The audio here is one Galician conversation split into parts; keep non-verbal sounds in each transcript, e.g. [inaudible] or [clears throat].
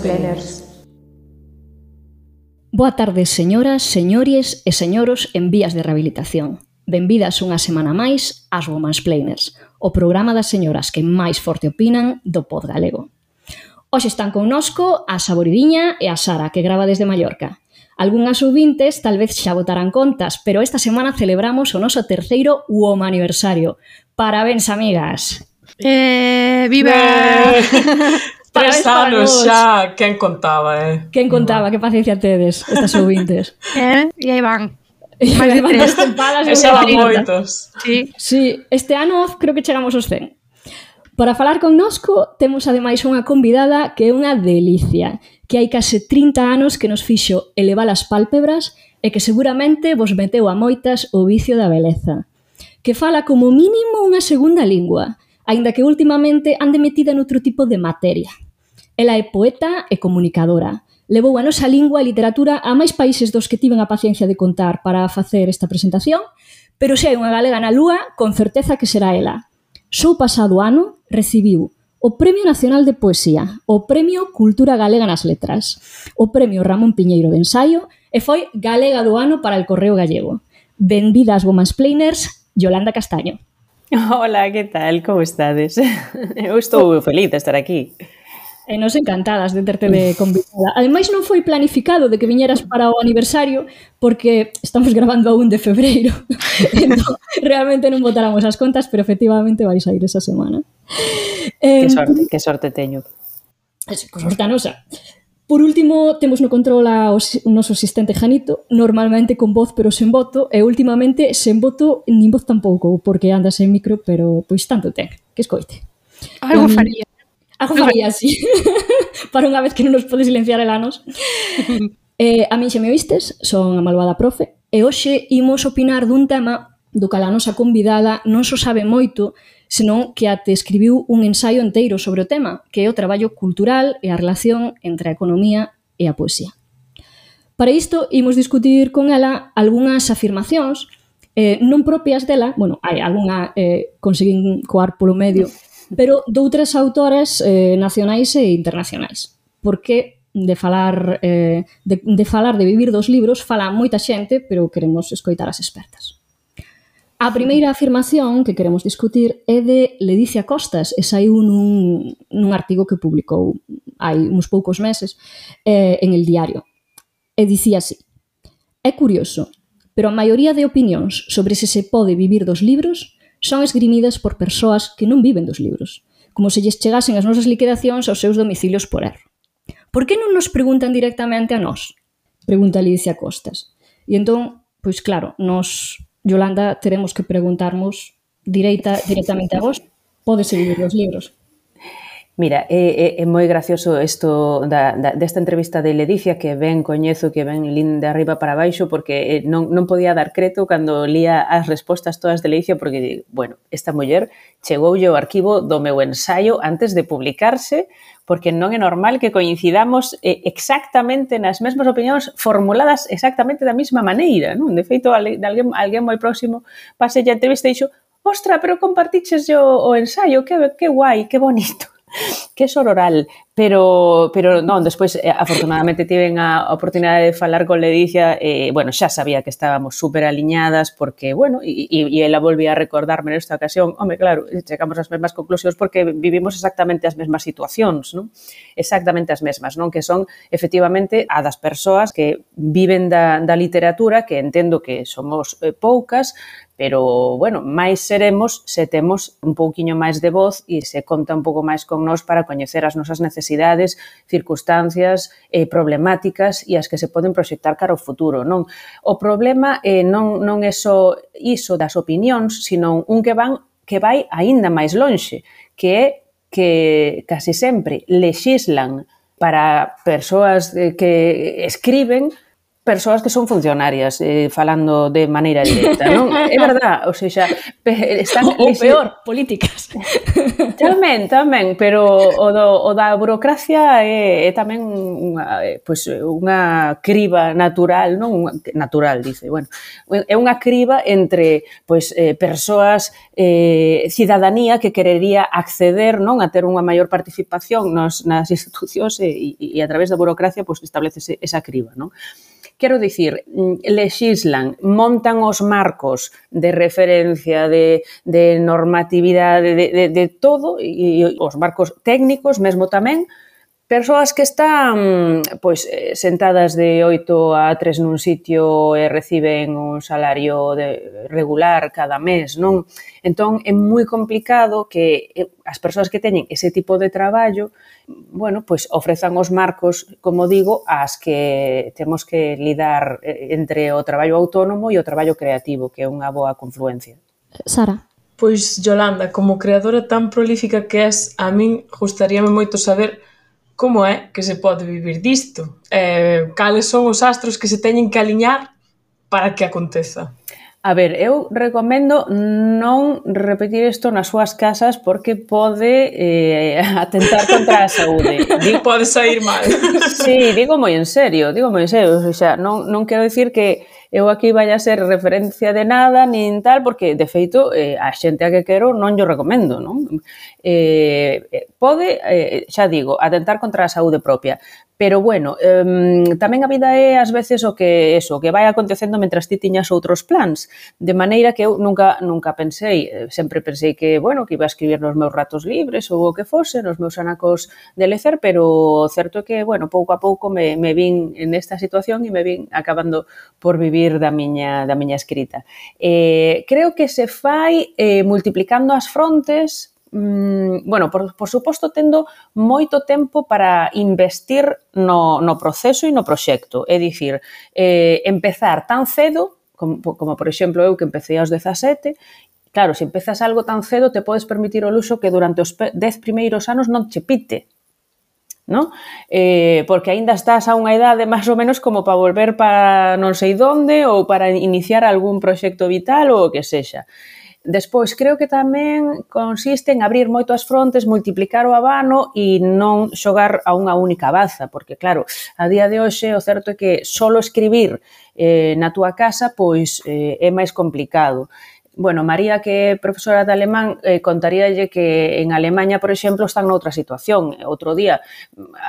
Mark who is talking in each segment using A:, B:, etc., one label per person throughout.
A: planners.
B: Boa tarde, señoras, señores e señoros en vías de rehabilitación. Benvidas unha semana máis ás Women's Planners, o programa das señoras que máis forte opinan do pod galego. Hoxe están connosco a Saboridiña e a Sara, que grava desde Mallorca. Algúnas ouvintes tal vez xa votarán contas, pero esta semana celebramos o noso terceiro UOM aniversario. Parabéns, amigas!
C: Eh, viva! [laughs]
A: Tres anos xa, quen contaba, eh?
B: Quen contaba, que paciencia tedes estas ouvintes. [laughs]
C: Eh? E aí van. [laughs]
B: Máis de tres tempadas.
A: E xa van moitos.
C: Sí.
B: sí, este ano creo que chegamos aos 100. Para falar connosco, temos ademais unha convidada que é unha delicia, que hai case 30 anos que nos fixo elevar as pálpebras e que seguramente vos meteu a moitas o vicio da beleza. Que fala como mínimo unha segunda lingua, aínda que últimamente ande metida noutro tipo de materia. Ela é poeta e comunicadora. Levou a nosa lingua e literatura a máis países dos que tiven a paciencia de contar para facer esta presentación, pero se hai unha galega na lúa, con certeza que será ela. Sou pasado ano recibiu o Premio Nacional de Poesía, o Premio Cultura Galega nas Letras, o Premio Ramón Piñeiro de Ensaio e foi Galega do Ano para el Correo Gallego. Benvidas, Woman's Planers, Yolanda Castaño. [laughs]
D: Hola, que tal? Como estades? [laughs] Eu estou feliz de estar aquí.
B: E nos encantadas de terte de convidada. Ademais non foi planificado de que viñeras para o aniversario porque estamos grabando a 1 de febreiro. [laughs] entón, realmente non botáramos as contas, pero efectivamente vais a ir esa semana.
D: Que sorte, que sorte teño.
B: Eh, es, sorte nosa. Por último, temos no control ao noso asistente Janito, normalmente con voz pero sen voto, e últimamente sen voto nin voz tampouco, porque anda sen micro, pero pois tanto ten, que escoite.
C: Algo um, faría.
B: Algo faría, sí. [laughs] Para unha vez que non nos pode silenciar el anos. [laughs] eh, a min xa me oístes, son a malvada profe, e hoxe imos opinar dun tema do cal a nosa convidada non so sabe moito, senón que até escribiu un ensaio enteiro sobre o tema, que é o traballo cultural e a relación entre a economía e a poesía. Para isto, imos discutir con ela algunhas afirmacións eh, non propias dela, bueno, hai algunha eh, conseguín coar polo medio, pero doutras autoras eh, nacionais e internacionais. Porque de falar eh, de, de falar de vivir dos libros fala moita xente, pero queremos escoitar as expertas. A primeira afirmación que queremos discutir é de Ledicia Costas e saiu nun, nun artigo que publicou hai uns poucos meses eh, en el diario. E dicía así, é curioso, pero a maioría de opinións sobre se se pode vivir dos libros son esgrimidas por persoas que non viven dos libros, como se lles chegasen as nosas liquidacións aos seus domicilios por erro. Por que non nos preguntan directamente a nós? Pregunta Lidia Costas. E entón, pois claro, nos Yolanda, teremos que preguntarmos direita, directamente a vos, podes vivir os libros?
D: Mira, é, é, é moi gracioso isto da, da, desta entrevista de Ledicia que ben coñezo, que ben lin de arriba para baixo porque eh, non, non podía dar creto cando lía as respostas todas de Ledicia porque, bueno, esta muller chegou ao arquivo do meu ensaio antes de publicarse porque non é normal que coincidamos eh, exactamente nas mesmas opinións formuladas exactamente da mesma maneira, non? De feito, alguén, alguén moi próximo pase a entrevista e dixo ostra, pero compartiches o, o ensaio, que, que guai, que bonito. [laughs] ¿Qué es oral? pero pero non, despois eh, afortunadamente tiven a oportunidade de falar con Leticia, eh, bueno, xa sabía que estábamos super aliñadas porque, bueno, e, e ela volvía a recordarme nesta ocasión, home, claro, chegamos ás mesmas conclusións porque vivimos exactamente as mesmas situacións, non? Exactamente as mesmas, non? Que son efectivamente a das persoas que viven da, da literatura, que entendo que somos eh, poucas, pero, bueno, máis seremos se temos un pouquiño máis de voz e se conta un pouco máis con nós para coñecer as nosas necesidades necesidades, circunstancias eh, problemáticas e as que se poden proxectar cara ao futuro. Non? O problema eh, non, non é só iso das opinións, sino un que van que vai aínda máis lonxe, que é que casi sempre lexislan para persoas eh, que escriben persoas que son funcionarias eh, falando de maneira directa, non? [laughs] É verdad, ou seja,
B: están... Ou peor, políticas. [laughs]
D: Tamén, tamén, pero o, do, o da burocracia é, é tamén unha, pues, unha criba natural, non? Natural, dice, bueno. É unha criba entre pues, eh, persoas, eh, cidadanía que querería acceder non a ter unha maior participación nos, nas institucións e, e, e a través da burocracia pues, establece esa criba, non? Quero dicir, mm, lexislan, montan os marcos de referencia, de, de normatividade, de, de, de todo, e os marcos técnicos mesmo tamén, Persoas que están pois eh, sentadas de 8 a 3 nun sitio e reciben un salario de regular cada mes, non? Entón é moi complicado que eh, as persoas que teñen ese tipo de traballo, bueno, pois ofrezan os marcos, como digo, as que temos que lidar eh, entre o traballo autónomo e o traballo creativo, que é unha boa confluencia.
B: Sara,
A: Pois, Yolanda, como creadora tan prolífica que és, a min gustaríame moito saber como é que se pode vivir disto? Eh, cales son os astros que se teñen que aliñar para que aconteza?
D: A ver, eu recomendo non repetir isto nas súas casas porque pode eh, atentar contra a saúde. [laughs]
A: Digo, pode sair mal. [laughs]
D: Sí, digo moi en serio, digo moi en serio. O sea, non, non quero dicir que eu aquí vaya a ser referencia de nada nin tal, porque, de feito, eh, a xente a que quero non yo recomendo, non? Eh, eh pode, eh, xa digo, atentar contra a saúde propia. Pero bueno, eh, tamén a vida é ás veces o que eso, o que vai acontecendo mentras ti tiñas outros plans, de maneira que eu nunca nunca pensei, eh, sempre pensei que, bueno, que iba a escribir nos meus ratos libres ou o que fose, nos meus anacos de lecer, pero certo é que, bueno, pouco a pouco me, me vin en esta situación e me vin acabando por vivir da miña da miña escrita. Eh, creo que se fai eh, multiplicando as frontes mm, bueno, por, por suposto tendo moito tempo para investir no, no proceso e no proxecto, é dicir, eh, empezar tan cedo Como, como por exemplo eu que empecé aos 17 Claro, se empezas algo tan cedo te podes permitir o luxo que durante os 10 primeiros anos non che pite. ¿no? Eh, porque aínda estás a unha idade máis ou menos como para volver para non sei donde ou para iniciar algún proxecto vital ou o que sexa. Despois, creo que tamén consiste en abrir moito as frontes, multiplicar o abano e non xogar a unha única baza, porque claro, a día de hoxe o certo é que solo escribir eh, na túa casa pois eh, é máis complicado bueno, María, que é profesora de alemán, eh, contaríalle que en Alemanha, por exemplo, están noutra situación. Outro día,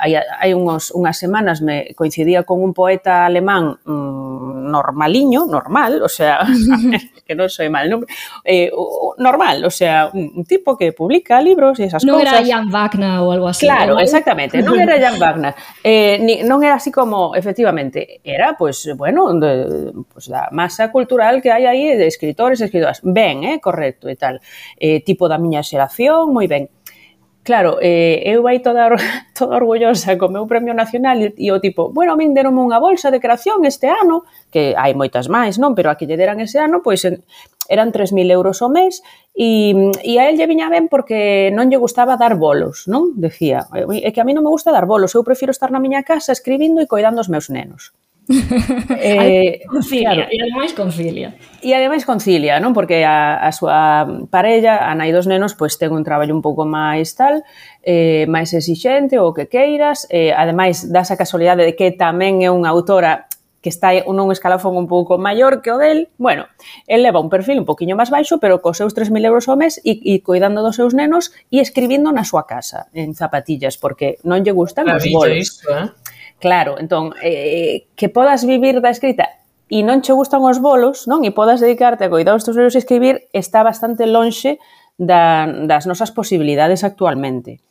D: hai, hai unos, unhas semanas, me coincidía con un poeta alemán mmm, normaliño, normal, o sea, [laughs] que non soe mal, non, eh, normal, o sea, un tipo que publica libros e esas
B: non
D: cousas.
B: Non era Jan Wagner ou algo así.
D: Claro, ¿no? exactamente, non era Jan Wagner. [laughs] Eh, ni, non era así como, efectivamente, era, pois, pues, bueno, de, pues, da masa cultural que hai aí de escritores e escritoras. Ben, eh, correcto e tal. Eh, tipo da miña xeración, moi ben Claro, eh, eu vai toda, [laughs] toda orgullosa co meu premio nacional e, e o tipo, bueno, min deronme unha bolsa de creación este ano, que hai moitas máis, non? Pero a que lle deran ese ano, pois en, eran 3.000 euros ao mes e, e a él lle viña ben porque non lle gustaba dar bolos, non? Decía, é que a mí non me gusta dar bolos, eu prefiro estar na miña casa escribindo e coidando os meus nenos
B: eh, concilia, claro. e ademais concilia.
D: E ademais concilia, non? Porque a, a súa parella, a nai dos nenos, pois ten un traballo un pouco máis tal, eh, máis exixente, o que queiras, eh, ademais dá a casualidade de que tamén é unha autora que está nun escalafón un pouco maior que o del, bueno, el leva un perfil un poquinho máis baixo, pero cos seus 3.000 euros ao mes e, e cuidando dos seus nenos e escribindo na súa casa, en zapatillas, porque non lle gustan os bolos. Isto, eh? Claro, entón, eh, eh, que podas vivir da escrita e non che gustan os bolos, non? E podas dedicarte a coidar os teus libros e escribir está bastante lonxe da, das nosas posibilidades actualmente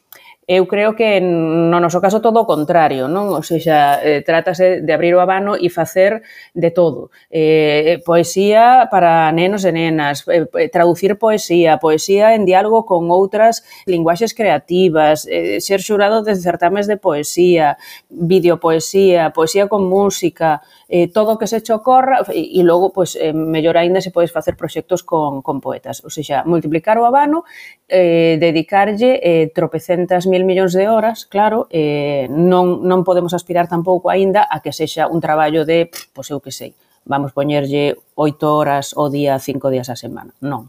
D: eu creo que no noso caso todo o contrario, non? Ou seja, eh, trátase de abrir o abano e facer de todo. Eh, eh, poesía para nenos e nenas, eh, eh, traducir poesía, poesía en diálogo con outras linguaxes creativas, eh, ser xurado de certames de poesía, videopoesía, poesía con música, eh, todo o que se chocorra e, e logo, pois, eh, mellor aínda se podes facer proxectos con, con poetas. Ou seja, multiplicar o abano, eh, dedicarlle eh, tropecentas mil millóns de horas, claro, eh, non, non podemos aspirar tampouco aínda a que sexa un traballo de, pois eu que sei, vamos poñerlle oito horas o día, cinco días a semana. Non,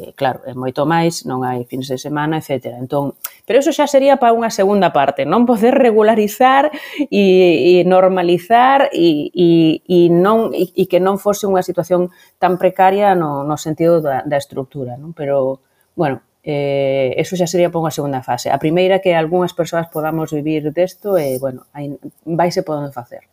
D: eh, claro, é moito máis, non hai fins de semana, etc. Entón, pero eso xa sería para unha segunda parte, non poder regularizar e, e normalizar e, e, e, non, e, e que non fose unha situación tan precaria no, no sentido da, da estructura, non? pero, bueno, eh, eso xa sería para unha segunda fase. A primeira que algunhas persoas podamos vivir desto, e, eh, bueno, vai vaise podendo facer.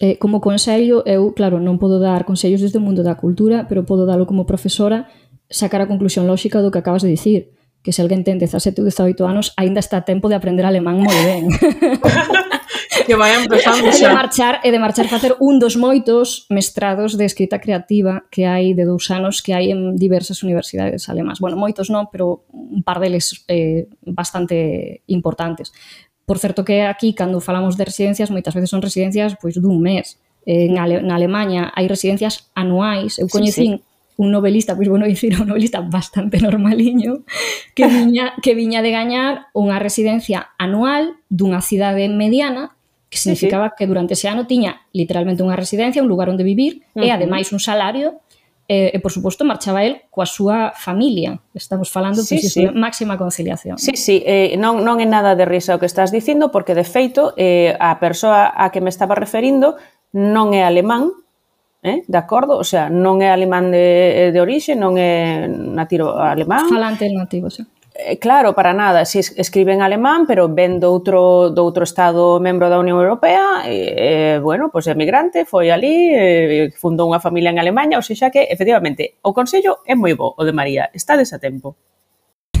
B: Eh, como consello, eu, claro, non podo dar consellos desde o mundo da cultura, pero podo dalo como profesora, sacar a conclusión lóxica do que acabas de dicir, que se alguén ten 17 ou 18 anos, aínda está a tempo de aprender alemán moi ben. [laughs]
A: que vai empezando
B: xa. E de marchar, e de marchar facer un dos moitos mestrados de escrita creativa que hai de dous anos que hai en diversas universidades alemás. Bueno, moitos non, pero un par deles eh, bastante importantes. Por certo que aquí, cando falamos de residencias, moitas veces son residencias pois dun mes. Eh, en, Ale en Alemanha hai residencias anuais. Eu coñecín sí, sí un novelista, pois bueno [laughs] dicir, un novelista bastante normaliño, que [laughs] viña, que viña de gañar unha residencia anual dunha cidade mediana que significaba sí, sí. que durante ese ano tiña literalmente unha residencia, un lugar onde vivir uh -huh. e ademais un salario e, e por suposto marchaba el coa súa familia. Estamos falando sí, pois, sí. máxima conciliación.
D: Sí, sí, eh, non, non é nada de risa o que estás dicindo porque de feito eh, a persoa a que me estaba referindo non é alemán, Eh? De acordo? O sea, non é alemán de, de orixe, non é nativo alemán.
B: Falante nativo, sí.
D: Eh, claro, para nada, si es, escribe en alemán, pero ven do outro, do outro estado membro da Unión Europea, e, eh, bueno, pois pues, emigrante, foi ali, eh, fundou unha familia en Alemanha, ou seja que, efectivamente, o Consello é moi bo, o de María, está a tempo.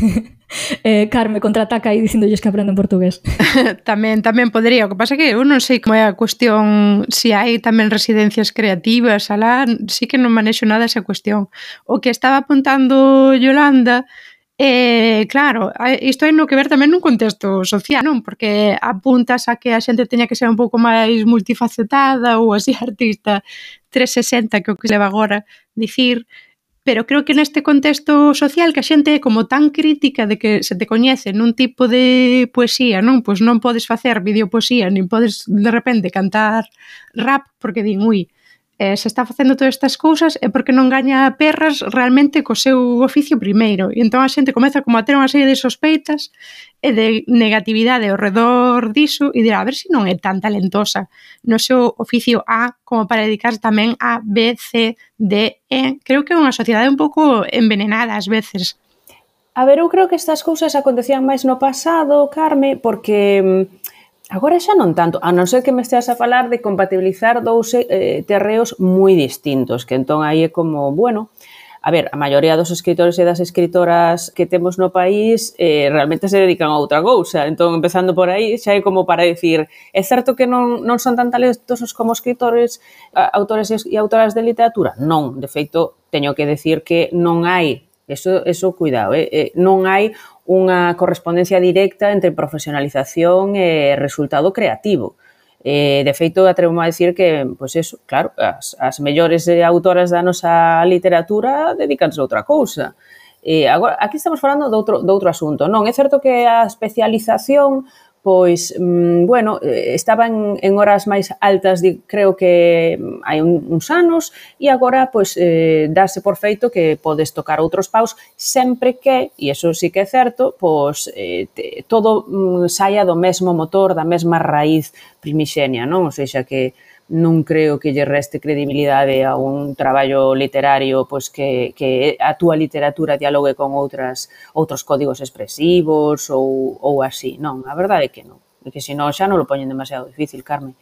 D: [laughs]
B: eh, Carme contraataca aí dicindolles que aprenden portugués. [laughs]
C: tamén, tamén podría. O que pasa que eu non sei como é a cuestión se si hai tamén residencias creativas, alá, sí que non manexo nada esa cuestión. O que estaba apuntando Yolanda Eh, claro, isto hai no que ver tamén nun contexto social, non? Porque apuntas a que a xente teña que ser un pouco máis multifacetada ou así artista 360, que o que se leva agora dicir, Pero creo que neste contexto social que a xente é como tan crítica de que se te coñece nun tipo de poesía, non? Pois non podes facer videopoesía, nin podes de repente cantar rap porque din, ui, eh, se está facendo todas estas cousas é porque non gaña perras realmente co seu oficio primeiro. E entón a xente comeza como a ter unha serie de sospeitas e de negatividade ao redor diso e dirá, a ver se non é tan talentosa no seu oficio A como para dedicarse tamén a B, C, D, E. Creo que é unha sociedade un pouco envenenada ás veces.
D: A ver, eu creo que estas cousas acontecían máis no pasado, Carme, porque mm, agora xa non tanto, a non ser que me esteas a falar de compatibilizar dous eh, terreos moi distintos, que entón aí é como, bueno, a ver, a maioría dos escritores e das escritoras que temos no país eh, realmente se dedican a outra cousa. Entón, empezando por aí, xa é como para decir, é certo que non, non son tan talentosos como escritores, autores e autoras de literatura? Non, de feito, teño que decir que non hai Eso, eso cuidado, eh, eh? non hai unha correspondencia directa entre profesionalización e resultado creativo. Eh, de feito, atrevo a decir que, pois eso, claro, as, as mellores eh, autoras da nosa literatura dedicanse a outra cousa. Eh, agora, aquí estamos falando de outro, de outro asunto. Non, é certo que a especialización pois, mm, bueno, estaba en en horas máis altas, de, creo que hai un, uns anos, e agora, pois, eh, dase por feito que podes tocar outros paus sempre que, e eso sí que é certo, pois, eh, te, todo mm, saia do mesmo motor, da mesma raíz primixenia, non? Ou seja, que non creo que lle reste credibilidade a un traballo literario pois que, que a túa literatura dialogue con outras outros códigos expresivos ou, ou así. Non, a verdade é que non. É que senón xa non lo poñen demasiado difícil, Carmen.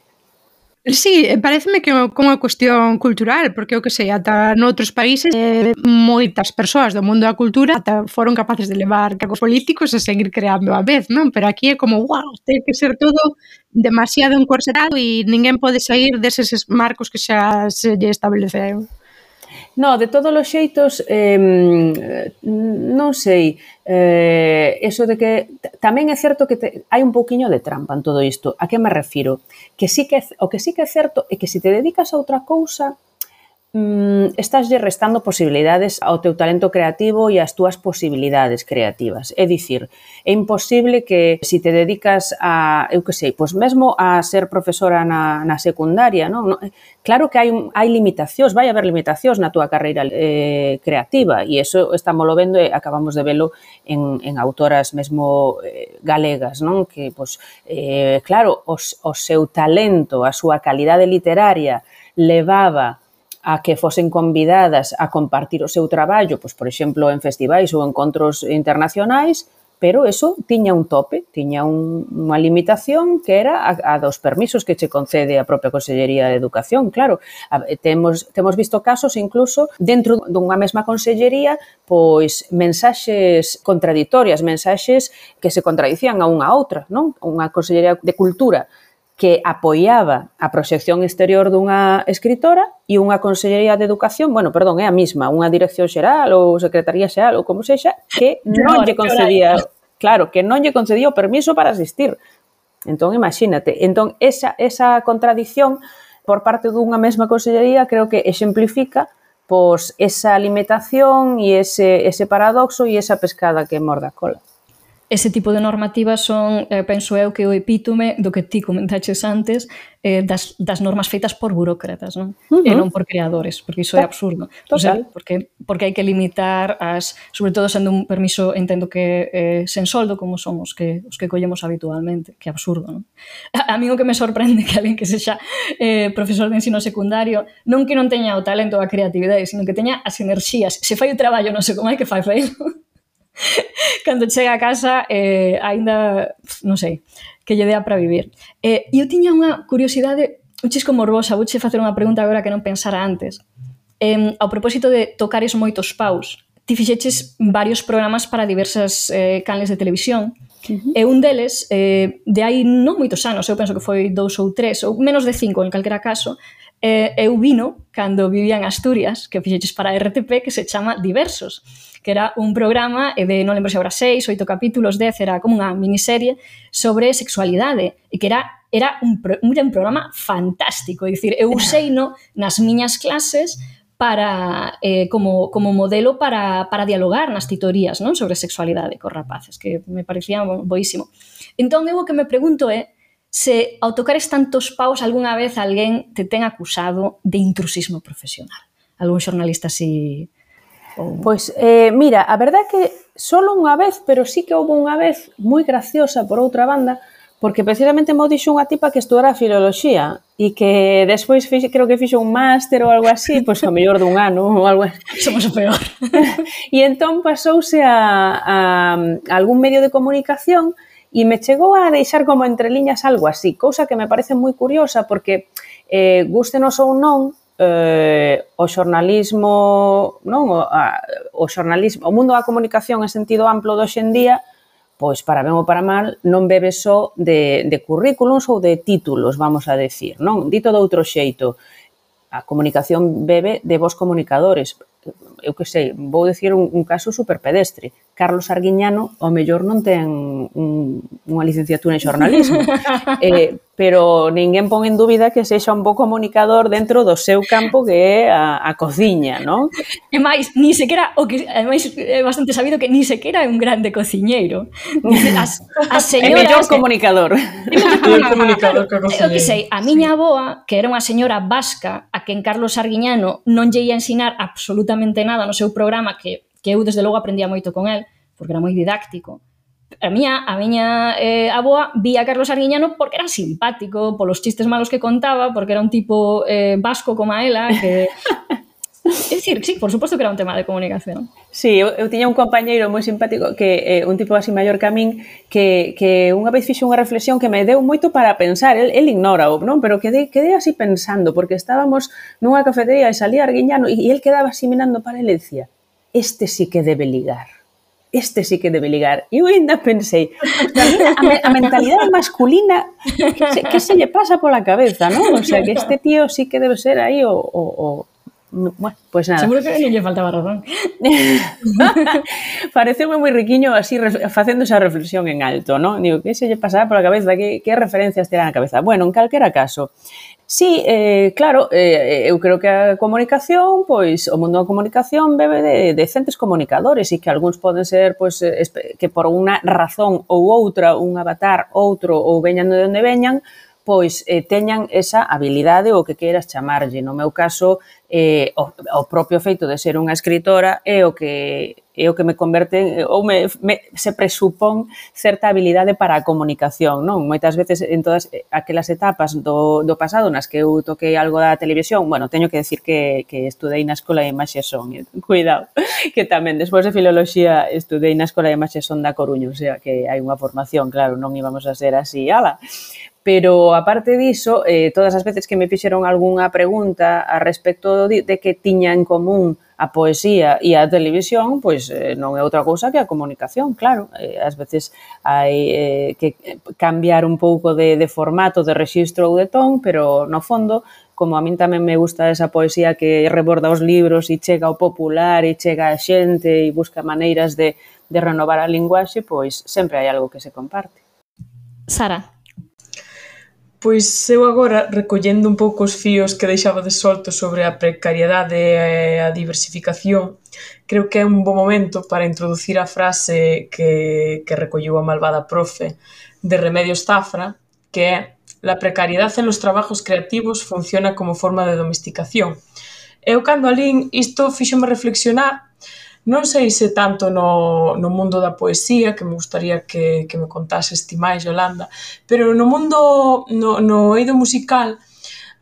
C: Sí, eh, pareceme que como unha cuestión cultural, porque eu que sei, ata noutros países eh, moitas persoas do mundo da cultura ata foron capaces de levar cargos políticos e seguir creando a vez, non? Pero aquí é como, wow, ten que ser todo demasiado encorsetado e ninguén pode sair deses marcos que xa se lle estableceron.
D: No, de todos os xeitos, eh, non sei, eh, eso de que tamén é certo que te, hai un pouquiño de trampa en todo isto. A que me refiro? Que sí que, o que sí que é certo é que se te dedicas a outra cousa, mm, estáslle restando posibilidades ao teu talento creativo e ás túas posibilidades creativas. É dicir, é imposible que se si te dedicas a, eu que sei, pois mesmo a ser profesora na, na secundaria, non? Claro que hai, hai limitacións, vai haber limitacións na túa carreira eh, creativa e eso estamos lo vendo e acabamos de velo en, en autoras mesmo eh, galegas, non? Que, pois, eh, claro, os, o seu talento, a súa calidade literaria levaba a que fosen convidadas a compartir o seu traballo, pois, por exemplo, en festivais ou encontros internacionais, pero eso tiña un tope, tiña un, unha limitación que era a, a dos permisos que che concede a propia Consellería de Educación, claro. A, eh, temos, temos visto casos incluso dentro dunha mesma Consellería pois mensaxes contraditorias, mensaxes que se contradicían a unha a outra, non? Unha Consellería de Cultura que apoiaba a proxección exterior dunha escritora e unha Consellería de Educación, bueno, perdón, é a mesma, unha Dirección Xeral ou Secretaría Xeral ou como sexa, que non lle concedía, claro, que non lle concedía o permiso para asistir. Entón, imagínate, entón esa, esa contradición por parte dunha mesma Consellería creo que exemplifica pois esa limitación e ese, ese paradoxo e esa pescada que morda a cola
B: ese tipo de normativas son, eh, penso eu, que o epítome do que ti comentaches antes eh, das, das normas feitas por burócratas, non? Uh -huh. E non por creadores, porque iso é absurdo.
D: Total. O sea,
B: porque, porque hai que limitar as, sobre todo sendo un permiso, entendo que eh, sen soldo, como son os que, os que collemos habitualmente, que absurdo, non? A, [laughs] a mí o que me sorprende que alguén que sexa eh, profesor de ensino secundario non que non teña o talento ou a creatividade, sino que teña as enerxías. Se fai o traballo, non sei como é que fai feilo [laughs] cando chega a casa eh, aínda, non sei, que lle dea para vivir. Eh, eu tiña unha curiosidade un chisco morbosa, vouche facer unha pregunta agora que non pensara antes. Eh, ao propósito de tocares moitos paus, ti fixeches varios programas para diversas eh, canles de televisión, Uh -huh. E un deles, eh, de aí non moitos anos, eu penso que foi dous ou tres, ou menos de cinco en calquera caso, eh, eu vino cando vivía en Asturias, que fixeches para RTP, que se chama Diversos, que era un programa de, non lembro se agora, seis, oito capítulos, dez, era como unha miniserie sobre sexualidade, e que era era un, era un programa fantástico, é dicir, eu useino nas miñas clases para eh, como, como modelo para, para dialogar nas titorías non sobre sexualidade cos rapaces, que me parecía boísimo. Entón, eu o que me pregunto é, se ao tocares tantos paus algunha vez alguén te ten acusado de intrusismo profesional. Algún xornalista así... Ou...
D: Pois, eh, mira, a verdade é que solo unha vez, pero sí que houve unha vez moi graciosa por outra banda, porque precisamente mo dixo unha tipa que estudara filoloxía e que despois fixe, creo que fixo un máster ou algo así, pois ao mellor dun ano ou algo así. [laughs]
B: Somos o peor. [laughs]
D: e entón pasouse a, a, a algún medio de comunicación e e me chegou a deixar como entre liñas algo así, cousa que me parece moi curiosa porque eh, gústenos ou non, eh, o xornalismo, non, o, a, o xornalismo, o mundo da comunicación en sentido amplo do hoxendía, pois para ben ou para mal, non bebe só de, de currículums ou de títulos, vamos a decir, non? Dito de outro xeito, a comunicación bebe de vos comunicadores, eu que sei, vou decir un, un caso superpedestre. Carlos Arguiñano, o mellor non ten un, unha licenciatura en xornalismo, [laughs] eh, pero ninguén pon en dúbida que sexa un bo comunicador dentro do seu campo que é a, a cociña, non?
B: E máis, ni sequera, o que é máis é bastante sabido que ni sequera é un grande cociñeiro.
D: As, as señoras... [laughs] É mellor comunicador.
A: É mellor comunicador que cociñeiro.
B: Eu que sei, a miña aboa, que era unha señora vasca, a quen Carlos Arguiñano non lle ia ensinar absolutamente absolutamente nada no seu programa que, que eu desde logo aprendía moito con el, porque era moi didáctico. A miña, a miña eh, aboa vía a Carlos Arguiñano porque era simpático, polos chistes malos que contaba, porque era un tipo eh, vasco como a ela, que [laughs] [laughs] É dicir, sí, por suposto que era un tema de comunicación.
D: Sí, eu, eu tiña un compañeiro moi simpático que eh, un tipo así maior que a min que, que unha vez fixo unha reflexión que me deu moito para pensar, el, el ignora non? pero quedei, quedei así pensando porque estábamos nunha cafetería e salía Arguiñano e, e el quedaba así mirando para el e decía este sí que debe ligar este sí que debe ligar. E eu ainda pensei, a, me, a mentalidade masculina, que se, que se lle pasa pola cabeza, non? O sea, que este tío sí que debe ser aí o, o, o No, bueno, pues nada.
B: Seguro que non lle faltaba razón. [laughs]
D: Pareceu moi riquiño así facendo esa reflexión en alto, non? Digo, que se lle pasaba pola cabeza? Que, que referencias terá na cabeza? Bueno, en calquera caso, Sí, eh, claro, eh, eh eu creo que a comunicación, pois o mundo da comunicación bebe de, de centros comunicadores e que algúns poden ser pois, que por unha razón ou outra, un avatar, outro ou veñan de onde veñan, pois eh, teñan esa habilidade ou que queiras chamarlle. No meu caso, eh, o, o propio feito de ser unha escritora é o que é o que me converte ou me, me se presupón certa habilidade para a comunicación, non? Moitas veces en todas aquelas etapas do, do pasado nas que eu toquei algo da televisión, bueno, teño que decir que, que estudei na Escola de Imaxe eh, Son, [laughs] cuidado, que tamén despois de Filoloxía estudei na Escola de Imaxe Son da Coruña, o sea que hai unha formación, claro, non íbamos a ser así, ala, pero aparte diso, eh, todas as veces que me fixeron algunha pregunta a respecto de, de que tiña en común a poesía e a televisión, pois eh, non é outra cousa que a comunicación, claro. Eh, ás veces hai eh, que cambiar un pouco de, de formato, de registro ou de ton, pero no fondo, como a min tamén me gusta esa poesía que reborda os libros e chega ao popular e chega a xente e busca maneiras de, de renovar a linguaxe, pois sempre hai algo que se comparte.
B: Sara,
A: Pois eu agora, recollendo un pouco os fíos que deixaba desolto sobre a precariedade e a diversificación, creo que é un bo momento para introducir a frase que, que recolleu a malvada profe de Remedios Zafra, que é La precariedad en los trabajos creativos funciona como forma de domesticación. Eu cando alín isto isto fíxome reflexionar Non sei se tanto no, no mundo da poesía, que me gustaría que, que me contases ti máis, Yolanda, pero no mundo, no, no eido musical,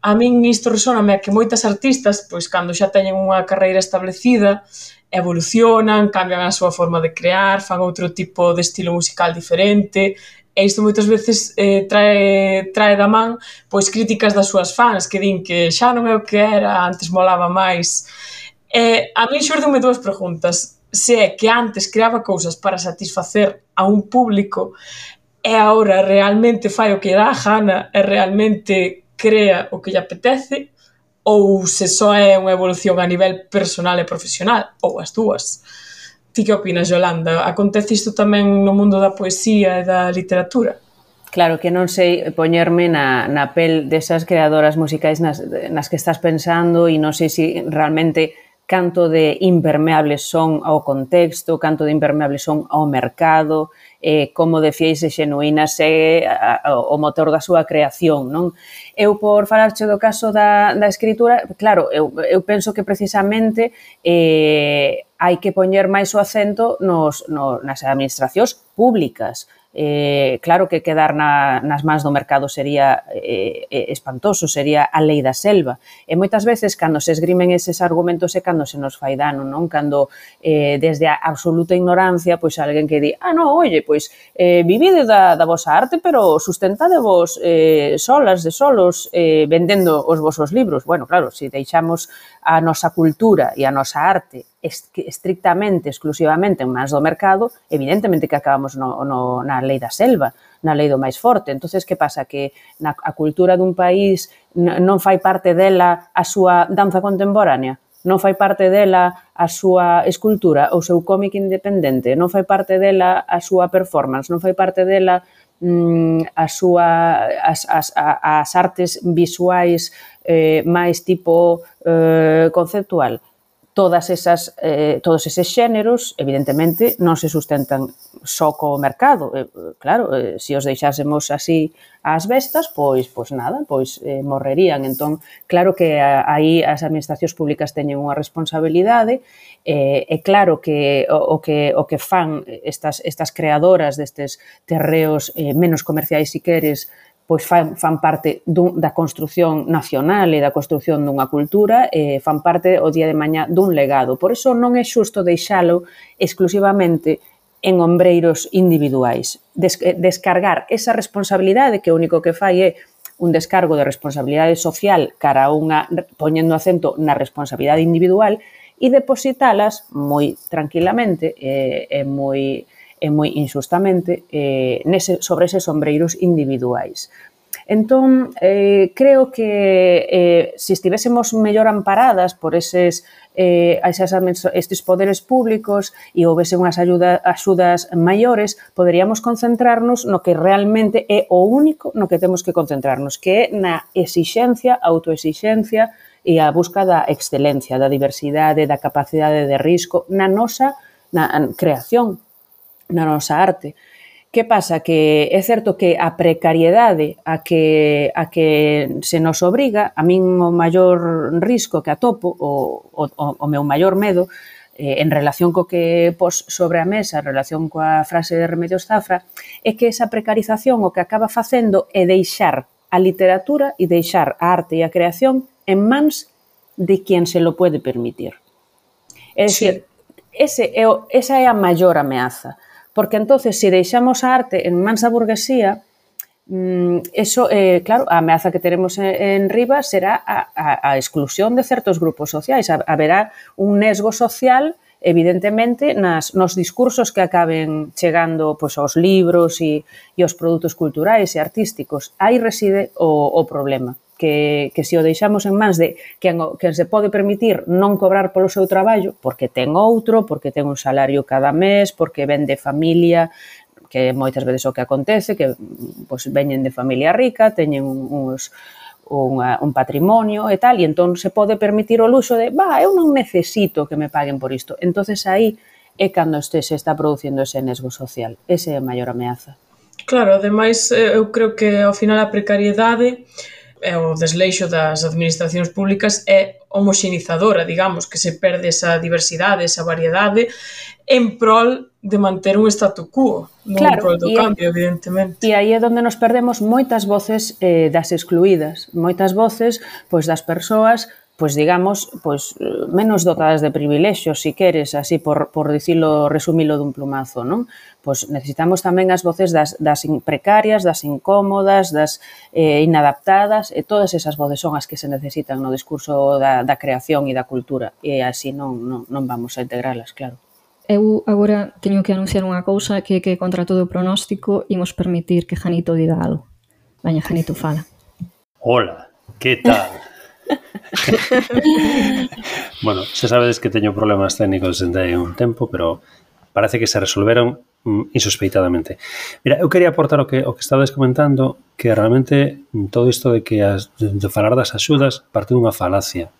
A: a min isto resóname a que moitas artistas, pois cando xa teñen unha carreira establecida, evolucionan, cambian a súa forma de crear, fan outro tipo de estilo musical diferente, e isto moitas veces eh, trae, trae da man pois críticas das súas fans que din que xa non é o que era, antes molaba máis. Eh, a mí xurdenme dúas preguntas. Se é que antes creaba cousas para satisfacer a un público e agora realmente fai o que dá a gana e realmente crea o que lle apetece ou se só é unha evolución a nivel personal e profesional ou as dúas. Ti que opinas, Yolanda? Acontece isto tamén no mundo da poesía e da literatura?
D: Claro, que non sei poñerme na, na pel desas creadoras musicais nas, nas que estás pensando e non sei se si realmente canto de impermeables son ao contexto, canto de impermeables son ao mercado, eh, como de fiéis e xenuínas é o motor da súa creación. Non? Eu, por falarche do caso da, da escritura, claro, eu, eu penso que precisamente eh, hai que poñer máis o acento nos, no, nas administracións públicas, eh, claro que quedar na, nas mans do mercado sería eh, eh, espantoso, sería a lei da selva. E moitas veces, cando se esgrimen eses argumentos, é cando se nos fai dano, non? Cando eh, desde a absoluta ignorancia, pois alguén que di, ah, non, oye, pois eh, vivide da, da vosa arte, pero sustentade vos eh, solas de solos eh, vendendo os vosos libros. Bueno, claro, se deixamos a nosa cultura e a nosa arte estrictamente, exclusivamente en mans do mercado, evidentemente que acabamos no, no, na lei da selva, na lei do máis forte. entonces que pasa? Que na, a cultura dun país non fai parte dela a súa danza contemporánea? Non fai parte dela a súa escultura, o seu cómic independente? Non fai parte dela a súa performance? Non fai parte dela mm, a súa, as, as, as artes visuais eh, máis tipo eh, conceptual? todas esas, eh, todos eses xéneros, evidentemente, non se sustentan só co mercado. Eh, claro, eh, se os deixásemos así ás bestas, pois pois nada, pois eh, morrerían. Entón, claro que aí as administracións públicas teñen unha responsabilidade eh, é claro que o, o que o que fan estas estas creadoras destes terreos eh, menos comerciais si queres, pois fan, fan parte dun, da construción nacional e da construción dunha cultura e fan parte o día de mañá dun legado. Por iso non é xusto deixalo exclusivamente en ombreiros individuais. Des, eh, descargar esa responsabilidade que o único que fai é un descargo de responsabilidade social cara a unha, poñendo acento na responsabilidade individual, e depositalas moi tranquilamente e, e moi e moi injustamente eh, nese, sobre eses sombreiros individuais. Entón, eh, creo que eh, se estivésemos mellor amparadas por eses, eh, esas, estes poderes públicos e houvese unhas ayuda, axudas maiores, poderíamos concentrarnos no que realmente é o único no que temos que concentrarnos, que é na exixencia, autoexixencia e a busca da excelencia, da diversidade, da capacidade de risco na nosa na creación na nosa arte. Que pasa? Que é certo que a precariedade a que, a que se nos obriga, a min o maior risco que atopo, o, o, o meu maior medo, eh, en relación co que pos sobre a mesa, en relación coa frase de Remedios Zafra, é que esa precarización o que acaba facendo é deixar a literatura e deixar a arte e a creación en mans de quen se lo pode permitir. É dicir, sí. ese é o, esa é a maior ameaza Porque entonces, se si deixamos a arte en mans da burguesía, mm, eso, eh, claro, a ameaza que teremos en, Rivas será a, a, a exclusión de certos grupos sociais. Haberá un nesgo social evidentemente nas, nos discursos que acaben chegando pois, aos libros e, e aos produtos culturais e artísticos. Aí reside o, o problema que, que se o deixamos en mans de quen, quen se pode permitir non cobrar polo seu traballo, porque ten outro, porque ten un salario cada mes, porque ven de familia, que moitas veces o que acontece, que pois, veñen de familia rica, teñen uns, unha, un patrimonio e tal, e entón se pode permitir o luxo de, va, eu non necesito que me paguen por isto. entonces aí é cando este se está producindo ese nesgo social. Ese é a maior ameaza.
A: Claro, ademais, eh, eu creo que ao final a precariedade e o desleixo das administracións públicas é homoxenizadora, digamos, que se perde esa diversidade, esa variedade, en prol de manter un statu quo, non claro, en prol do cambio, e, evidentemente.
D: E aí é onde nos perdemos moitas voces eh, das excluídas, moitas voces pois das persoas pois digamos, pois menos dotadas de privilexios, si queres, así por, por dicilo, resumilo dun plumazo, non? Pois necesitamos tamén as voces das, das precarias, das incómodas, das eh, inadaptadas, e todas esas voces son as que se necesitan no discurso da, da creación e da cultura, e así non, non, non vamos a integralas, claro.
B: Eu agora teño que anunciar unha cousa que que contra todo o pronóstico imos permitir que Janito diga algo. Baña, Janito, fala.
E: Hola, que tal? [laughs] [laughs] bueno, xa sabedes que teño problemas técnicos dende un tempo, pero parece que se resolveron mm, insospeitadamente. Mira, eu quería aportar o que o que estades comentando, que realmente todo isto de que as, de, de falar das axudas parte dunha falacia,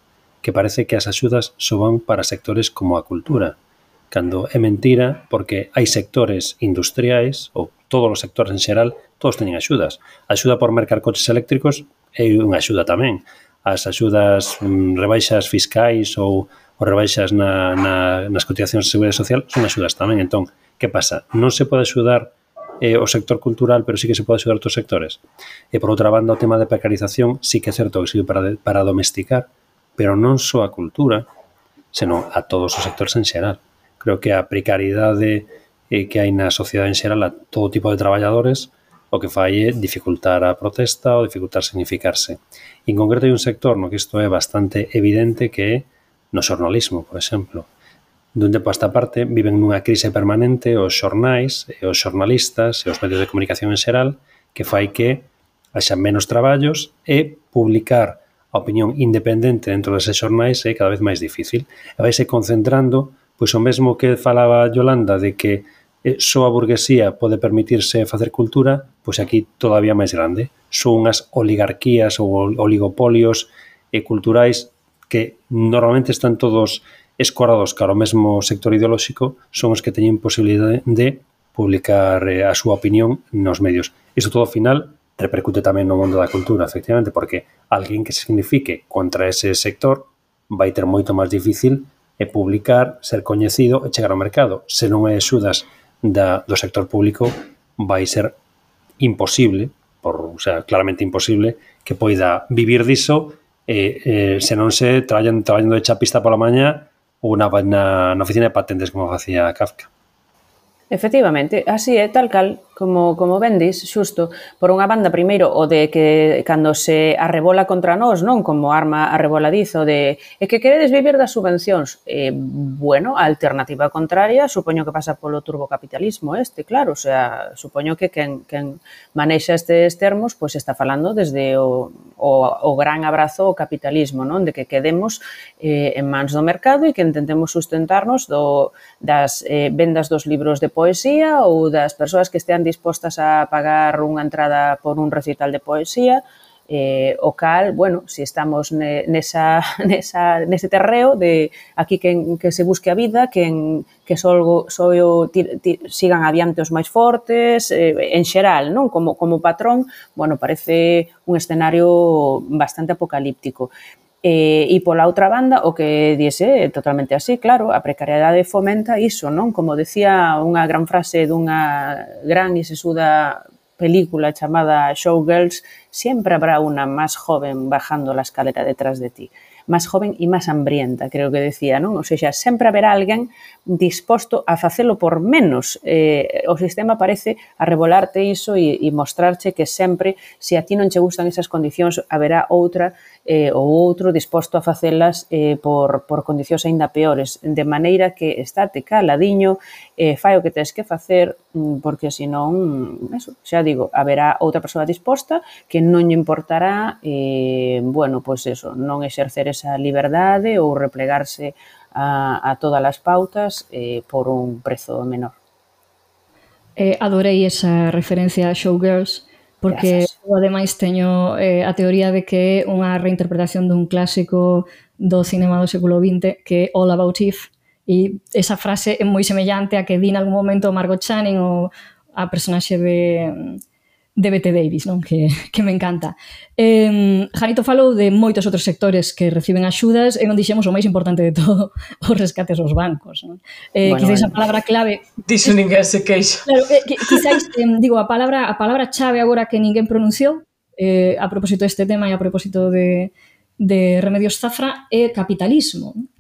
E: que parece que as axudas só van para sectores como a cultura, cando é mentira porque hai sectores industriais ou todos os sectores en xeral, todos teñen axudas. A axuda por mercar coches eléctricos é unha axuda tamén as axudas mm, rebaixas fiscais ou, ou rebaixas na, na, nas cotizacións de seguridade social son axudas tamén. Entón, que pasa? Non se pode axudar eh, o sector cultural, pero sí que se pode axudar outros sectores. E por outra banda, o tema de precarización sí que é certo que sirve para, de, para domesticar, pero non só a cultura, senón a todos os sectores en xeral. Creo que a precariedade eh, que hai na sociedade en xeral a todo tipo de traballadores o que fai é dificultar a protesta ou dificultar significarse. En concreto hai un sector no que isto é bastante evidente que é no xornalismo, por exemplo. Dun tempo a esta parte viven nunha crise permanente os xornais, e os xornalistas e os medios de comunicación en xeral que fai que haxa menos traballos e publicar a opinión independente dentro deses xornais é cada vez máis difícil. E vaise concentrando pois o mesmo que falaba Yolanda de que eh, só a burguesía pode permitirse facer cultura, pois aquí todavía máis grande. Son unhas oligarquías ou oligopolios e culturais que normalmente están todos escorados cara ao mesmo sector ideolóxico, son os que teñen posibilidade de publicar eh, a súa opinión nos medios. Isto todo ao final repercute tamén no mundo da cultura, efectivamente, porque alguén que se signifique contra ese sector vai ter moito máis difícil e publicar, ser coñecido e chegar ao mercado. Se non é Xudas da, do sector público vai ser imposible, por, o sea, claramente imposible, que poida vivir diso eh, eh, se non se traballan, traballando de chapista pola maña ou na, na, na oficina de patentes como facía Kafka.
D: Efectivamente, así é, tal cal como, como vendes, xusto, por unha banda, primeiro, o de que cando se arrebola contra nós, non? Como arma arreboladizo de é que queredes vivir das subvencións. Eh, bueno, a alternativa contraria supoño que pasa polo turbocapitalismo este, claro, o sea, supoño que quen, quen manexa estes termos pois pues está falando desde o, o, o gran abrazo ao capitalismo, non? De que quedemos eh, en mans do mercado e que intentemos sustentarnos do, das eh, vendas dos libros de poesía ou das persoas que estean dispostas a pagar unha entrada por un recital de poesía, eh, o cal, bueno, se si estamos ne, nesa, [laughs] nesa, nese terreo de aquí que, que se busque a vida, que, en, que solgo, soio, ti, ti, sigan adiante os máis fortes, eh, en xeral, non como, como patrón, bueno, parece un escenario bastante apocalíptico. Eh, e, e pola outra banda, o que dise é totalmente así, claro, a precariedade fomenta iso, non? Como decía unha gran frase dunha gran e sesuda película chamada Showgirls, siempre habrá una más joven bajando la escalera detrás de ti, más joven y más hambrienta, creo que decía, non? O sea, sempre haberá alguén disposto a facelo por menos. Eh, o sistema parece arrebolarte iso e, e mostrarche que sempre, se a ti non che gustan esas condicións, haberá outra eh, ou outro disposto a facelas eh, por, por condicións aínda peores, de maneira que estate caladiño, eh, fai mm, mm, o que tens que facer, porque senón, eso, xa digo, haberá outra persoa disposta que que non lle importará, eh, bueno, pois eso, non exercer esa liberdade ou replegarse a, a todas as pautas eh, por un prezo menor.
B: Eh, adorei esa referencia a Showgirls, porque Gracias. eu ademais teño eh, a teoría de que é unha reinterpretación dun clásico do cinema do século XX que é All About Eve e esa frase é moi semellante a que di en algún momento Margot Channing ou a personaxe de de Bette Davis, non? Que, [laughs] que me encanta. Eh, Janito falou de moitos outros sectores que reciben axudas e non dixemos o máis importante de todo, [laughs] os rescates aos bancos. Non? Eh, bueno, quizáis a palabra clave...
A: Dixo ninguén se queixa.
B: Claro, eh, quizáis, eh, digo, a palabra, a palabra chave agora que ninguén pronunciou eh, a propósito deste tema e a propósito de, de Remedios Zafra é capitalismo. Non?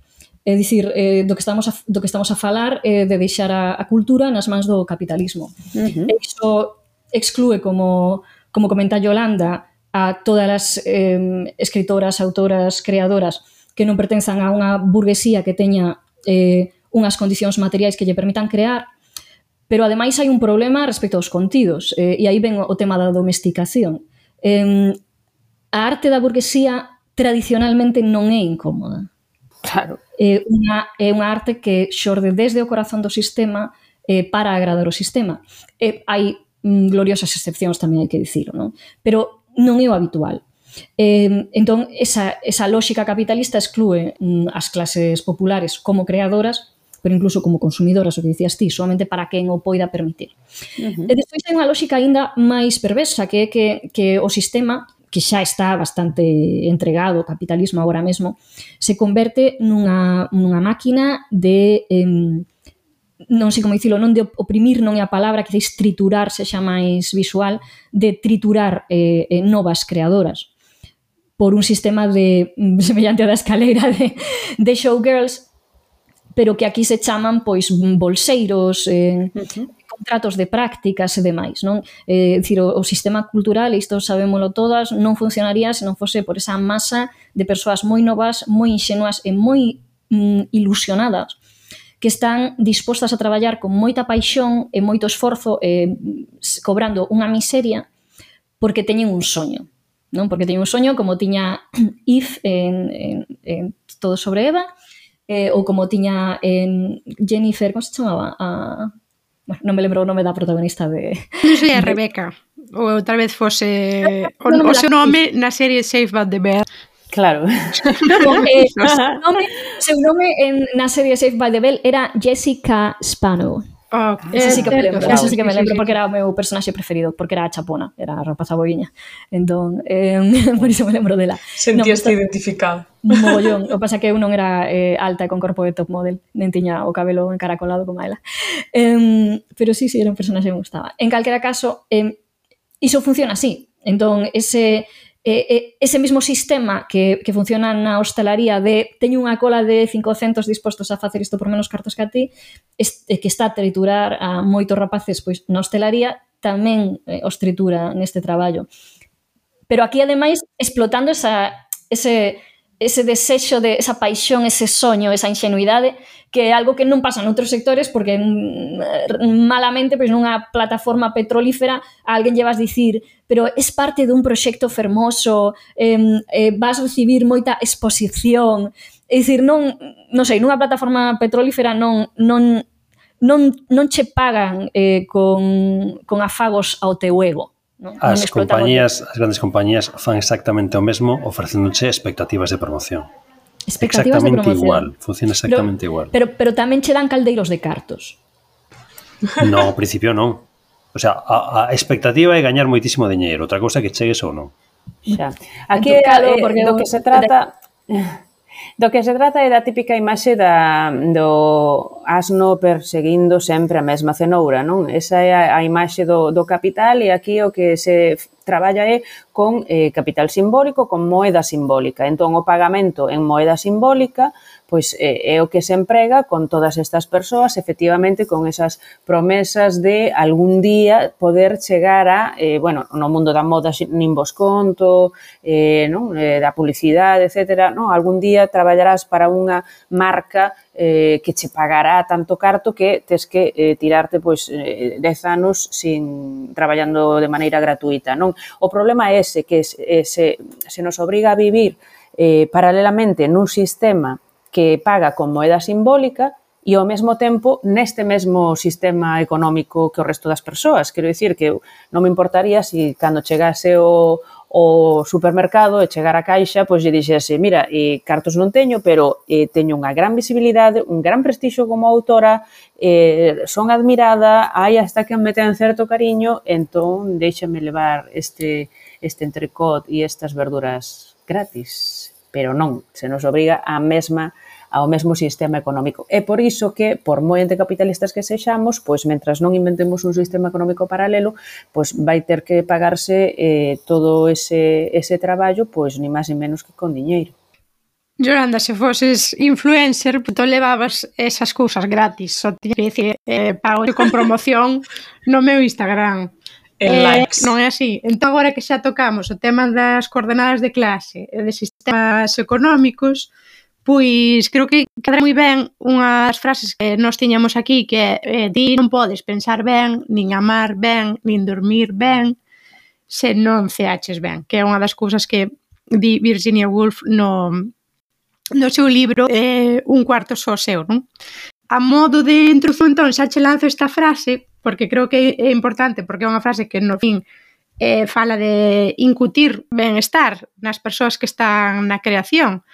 B: É dicir, eh, do que estamos a, do que estamos a falar é eh, de deixar a, a cultura nas mans do capitalismo. Uh -huh. E iso exclúe como, como comenta Yolanda, a todas as eh, escritoras, autoras, creadoras que non pertenzan a unha burguesía que teña eh, unhas condicións materiais que lle permitan crear, pero ademais hai un problema respecto aos contidos, eh, e aí ven o tema da domesticación. Eh, a arte da burguesía tradicionalmente non é incómoda.
D: Claro.
B: É unha, é unha arte que xorde desde o corazón do sistema eh, para agradar o sistema. Eh, hai Mm, gloriosas excepcións tamén hai que dicilo, non? Pero non é o habitual. Eh, entón, esa, esa lógica capitalista exclúe mm, as clases populares como creadoras pero incluso como consumidoras, o que dicías ti, solamente para quen o poida permitir. Uh -huh. E despois hai unha lógica aínda máis perversa, que é que, que o sistema que xa está bastante entregado ao capitalismo agora mesmo, se converte nunha, nunha máquina de... Eh, non sei como dicilo, non de oprimir non é a palabra, que quizáis triturar se xa máis visual, de triturar eh, eh, novas creadoras por un sistema de mm, [laughs] semellante da escaleira de, de showgirls, pero que aquí se chaman pois bolseiros, eh, uh -huh. contratos de prácticas e demais. Non? Eh, dicir, o, o sistema cultural, isto sabémolo todas, non funcionaría se non fose por esa masa de persoas moi novas, moi inxenuas e moi mm, ilusionadas que están dispostas a traballar con moita paixón e moito esforzo eh, cobrando unha miseria porque teñen un soño. Non? Porque teñen un soño como tiña [clears throat] If en, en, en Todo sobre Eva eh, ou como tiña en Jennifer, como se chamaba? A... Bueno, non me lembro o nome da protagonista de...
C: Non sei a [laughs] Rebeca, ou tal vez fose o, o seu nome na serie Safe But The Bear.
D: Claro.
B: Porque o seu nome en, na serie Safe by the Bell era Jessica Spano.
C: Oh,
B: okay. Esa sí que eh, me lembro, eso sí que me lembro porque era o meu personaxe preferido, porque era a chapona, era a rapaza boiña. Entón, eh, [laughs] por iso me lembro dela.
A: Sentíaste no, identificado.
B: Mogollón. O pasa que eu non era eh, alta e con corpo de top model, nen tiña o cabelo encaracolado como ela. Eh, pero sí, sí, era un personaxe que me gustaba. En calquera caso, eh, iso funciona así. Entón, ese eh, ese mismo sistema que, que funciona na hostelaría de teño unha cola de 500 dispostos a facer isto por menos cartos que a ti, este, que está a triturar a moitos rapaces pois na hostelaría, tamén eh, os tritura neste traballo. Pero aquí, ademais, explotando esa, ese, ese desexo, de, esa paixón, ese soño, esa ingenuidade, que é algo que non pasa noutros sectores, porque mm, eh, malamente, pois nunha plataforma petrolífera, a alguén lle vas dicir pero es parte dun proxecto fermoso, eh, eh, vas recibir moita exposición, é dicir, non, non sei, nunha plataforma petrolífera non, non, non, non che pagan eh, con, con afagos ao teu ego.
E: Non, as non compañías, as grandes compañías fan exactamente o mesmo ofrecéndoche expectativas de promoción.
B: Expectativas
E: exactamente
B: de promoción.
E: igual, funciona exactamente
B: pero,
E: igual.
B: Pero pero tamén che dan caldeiros de cartos. [laughs]
E: No, ao principio non. O sea, a, a expectativa é gañar moitísimo diñeiro, outra cousa que chegues ou non.
D: Xa. Aquí
B: é,
D: eh,
B: porque
D: do que se trata de... [laughs] Do que se trata é da típica imaxe da, do asno perseguindo sempre a mesma cenoura, non? Esa é a, a imaxe do, do capital e aquí o que se traballa é con eh, capital simbólico, con moeda simbólica. Entón, o pagamento en moeda simbólica pois é, eh, é o que se emprega con todas estas persoas, efectivamente, con esas promesas de algún día poder chegar a, eh, bueno, no mundo da moda nin vos conto, eh, non? Eh, da publicidade, etc. Non? Algún día traballarás para unha marca eh, que che pagará tanto carto que tes que eh, tirarte pois eh, 10 anos sin traballando de maneira gratuita, non? O problema é ese que se, eh, se, se nos obriga a vivir eh, paralelamente nun sistema que paga con moeda simbólica e ao mesmo tempo neste mesmo sistema económico que o resto das persoas. Quero dicir que non me importaría se si, cando chegase o, o supermercado e chegar á caixa, pois lle dixese, mira, e, cartos non teño, pero e, teño unha gran visibilidade, un gran prestixio como autora, e, son admirada, hai hasta que me ten certo cariño, entón déixame levar este, este entrecot e estas verduras gratis pero non, se nos obriga a mesma ao mesmo sistema económico. É por iso que, por moi anticapitalistas que sexamos, pois mentras non inventemos un sistema económico paralelo, pois vai ter que pagarse eh, todo ese, ese traballo, pois ni máis ni menos que con diñeiro.
C: Yolanda, se foses influencer, tú levabas esas cousas gratis, só tiña que dicir, eh, pago con promoción no meu Instagram
A: en eh, likes.
C: Non é así. Entón, agora que xa tocamos o tema das coordenadas de clase e de sistemas económicos, pois creo que cadra moi ben unhas frases que nós tiñamos aquí que eh, ti non podes pensar ben, nin amar ben, nin dormir ben, se non ceaches ben, que é unha das cousas que di Virginia Woolf no, no seu libro eh, Un cuarto só seu, non? A modo de introdución, entón, xa che lanzo esta frase porque creo que é importante, porque é unha frase que no fin eh, fala de incutir benestar nas persoas que están na creación.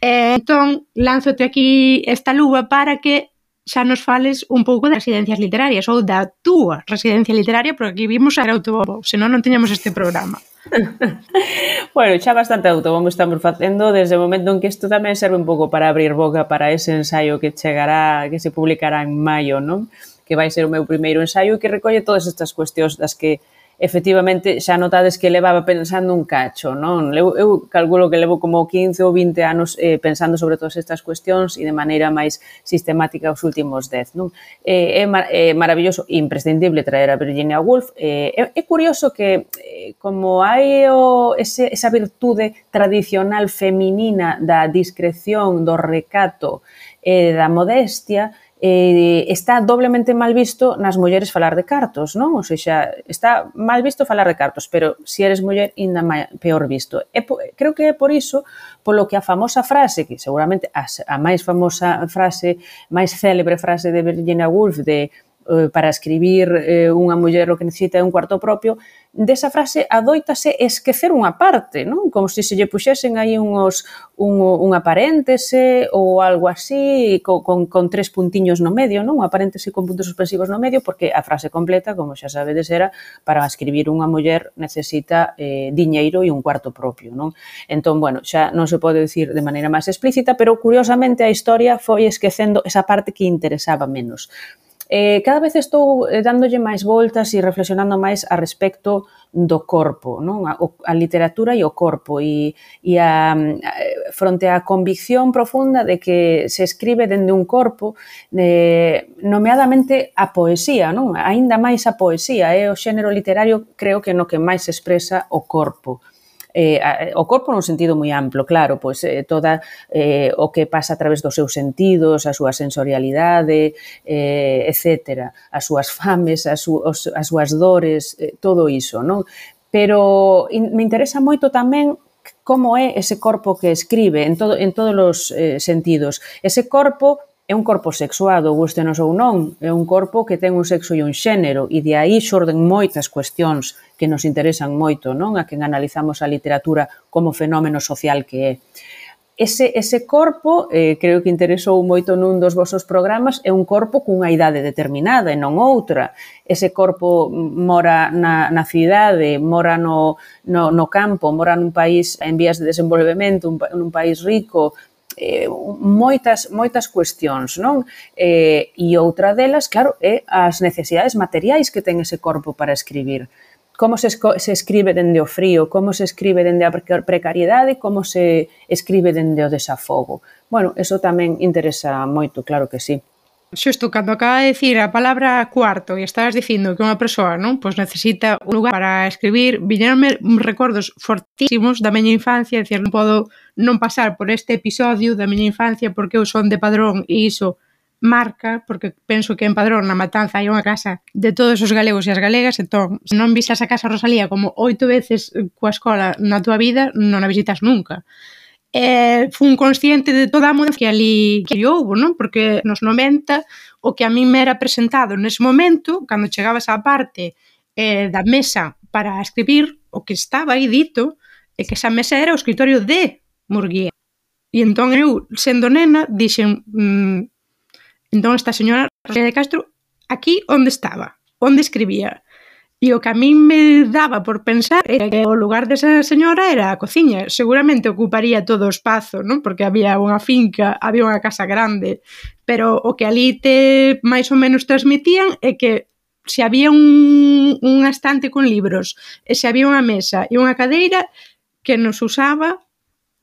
C: Eh, entón, lánzote aquí esta luva para que xa nos fales un pouco das residencias literarias ou da túa residencia literaria, porque aquí vimos a autobombo, senón non teñamos este programa. [laughs]
D: bueno, xa bastante autobombo estamos facendo desde o momento en que isto tamén serve un pouco para abrir boca para ese ensaio que chegará, que se publicará en maio, non? que vai ser o meu primeiro ensaio e que recolle todas estas cuestións das que efectivamente xa notades que levaba pensando un cacho, non? Eu, eu calculo que levo como 15 ou 20 anos eh, pensando sobre todas estas cuestións e de maneira máis sistemática os últimos 10, non? Eh, é, mar, é maravilloso, e imprescindible traer a Virginia Woolf. Eh, é, é curioso que eh, como hai o, ese, esa virtude tradicional feminina da discreción, do recato, eh, da modestia, eh, está doblemente mal visto nas mulleres falar de cartos, non? Ou seja, está mal visto falar de cartos, pero se eres muller, ainda peor visto. E po, creo que é por iso polo que a famosa frase, que seguramente a, a máis famosa frase, máis célebre frase de Virginia Woolf de eh, para escribir eh, unha muller o que necesita é un cuarto propio, desa frase adoitase esquecer unha parte, non? Como se se lle puxesen aí unhos, un, unha paréntese ou algo así, co, con, con tres puntiños no medio, non? Unha paréntese con puntos suspensivos no medio, porque a frase completa, como xa sabedes, era para escribir unha muller necesita eh, diñeiro e un cuarto propio, non? Entón, bueno, xa non se pode dicir de maneira máis explícita, pero curiosamente a historia foi esquecendo esa parte que interesaba menos eh, cada vez estou eh, dándolle máis voltas e reflexionando máis a respecto do corpo, non? A, a literatura e o corpo e, e a, a, fronte á convicción profunda de que se escribe dende un corpo, eh, nomeadamente a poesía, non? Aínda máis a poesía, é eh? o xénero literario creo que no que máis expresa o corpo eh, o corpo nun sentido moi amplo, claro, pois eh, toda eh, o que pasa a través dos seus sentidos, a súa sensorialidade, eh, etc., as súas fames, as, su, os, as súas dores, eh, todo iso, non? Pero in, me interesa moito tamén como é ese corpo que escribe en, todo, en todos os eh, sentidos. Ese corpo é un corpo sexuado, gustenos ou non, é un corpo que ten un sexo e un xénero, e de aí xorden moitas cuestións que nos interesan moito, non? A quen analizamos a literatura como fenómeno social que é. Ese, ese corpo, eh, creo que interesou moito nun dos vosos programas, é un corpo cunha idade determinada e non outra. Ese corpo mm, mora na, na cidade, mora no, no, no campo, mora nun país en vías de desenvolvemento, un, nun país rico, eh, moitas moitas cuestións, non? Eh, e outra delas, claro, é as necesidades materiais que ten ese corpo para escribir. Como se, se escribe dende o frío, como se escribe dende a precariedade, como se escribe dende o desafogo. Bueno, eso tamén interesa moito, claro que sí.
C: Xusto, cando acaba de decir a palabra cuarto e estabas dicindo que unha persoa non pois necesita un lugar para escribir, viñeronme recordos fortísimos da miña infancia, dicir, decir, non podo non pasar por este episodio da miña infancia porque eu son de Padrón e iso marca, porque penso que en Padrón, na Matanza, hai unha casa de todos os galegos e as galegas, entón, se non visas a casa Rosalía como oito veces eh, coa escola na tua vida, non a visitas nunca. E fun consciente de toda a mudanza que ali que houve, non? Porque nos 90, o que a min me era presentado nese momento, cando chegabas á parte eh, da mesa para escribir, o que estaba aí dito, é que esa mesa era o escritorio de Murguía. E entón eu, sendo nena, dixen mmm, entón esta señora Rosalía de Castro aquí onde estaba, onde escribía. E o que a min me daba por pensar era que o lugar desa señora era a cociña. Seguramente ocuparía todo o espazo, non? Porque había unha finca, había unha casa grande. Pero o que ali te máis ou menos transmitían é que se había un, un estante con libros, e se había unha mesa e unha cadeira que nos usaba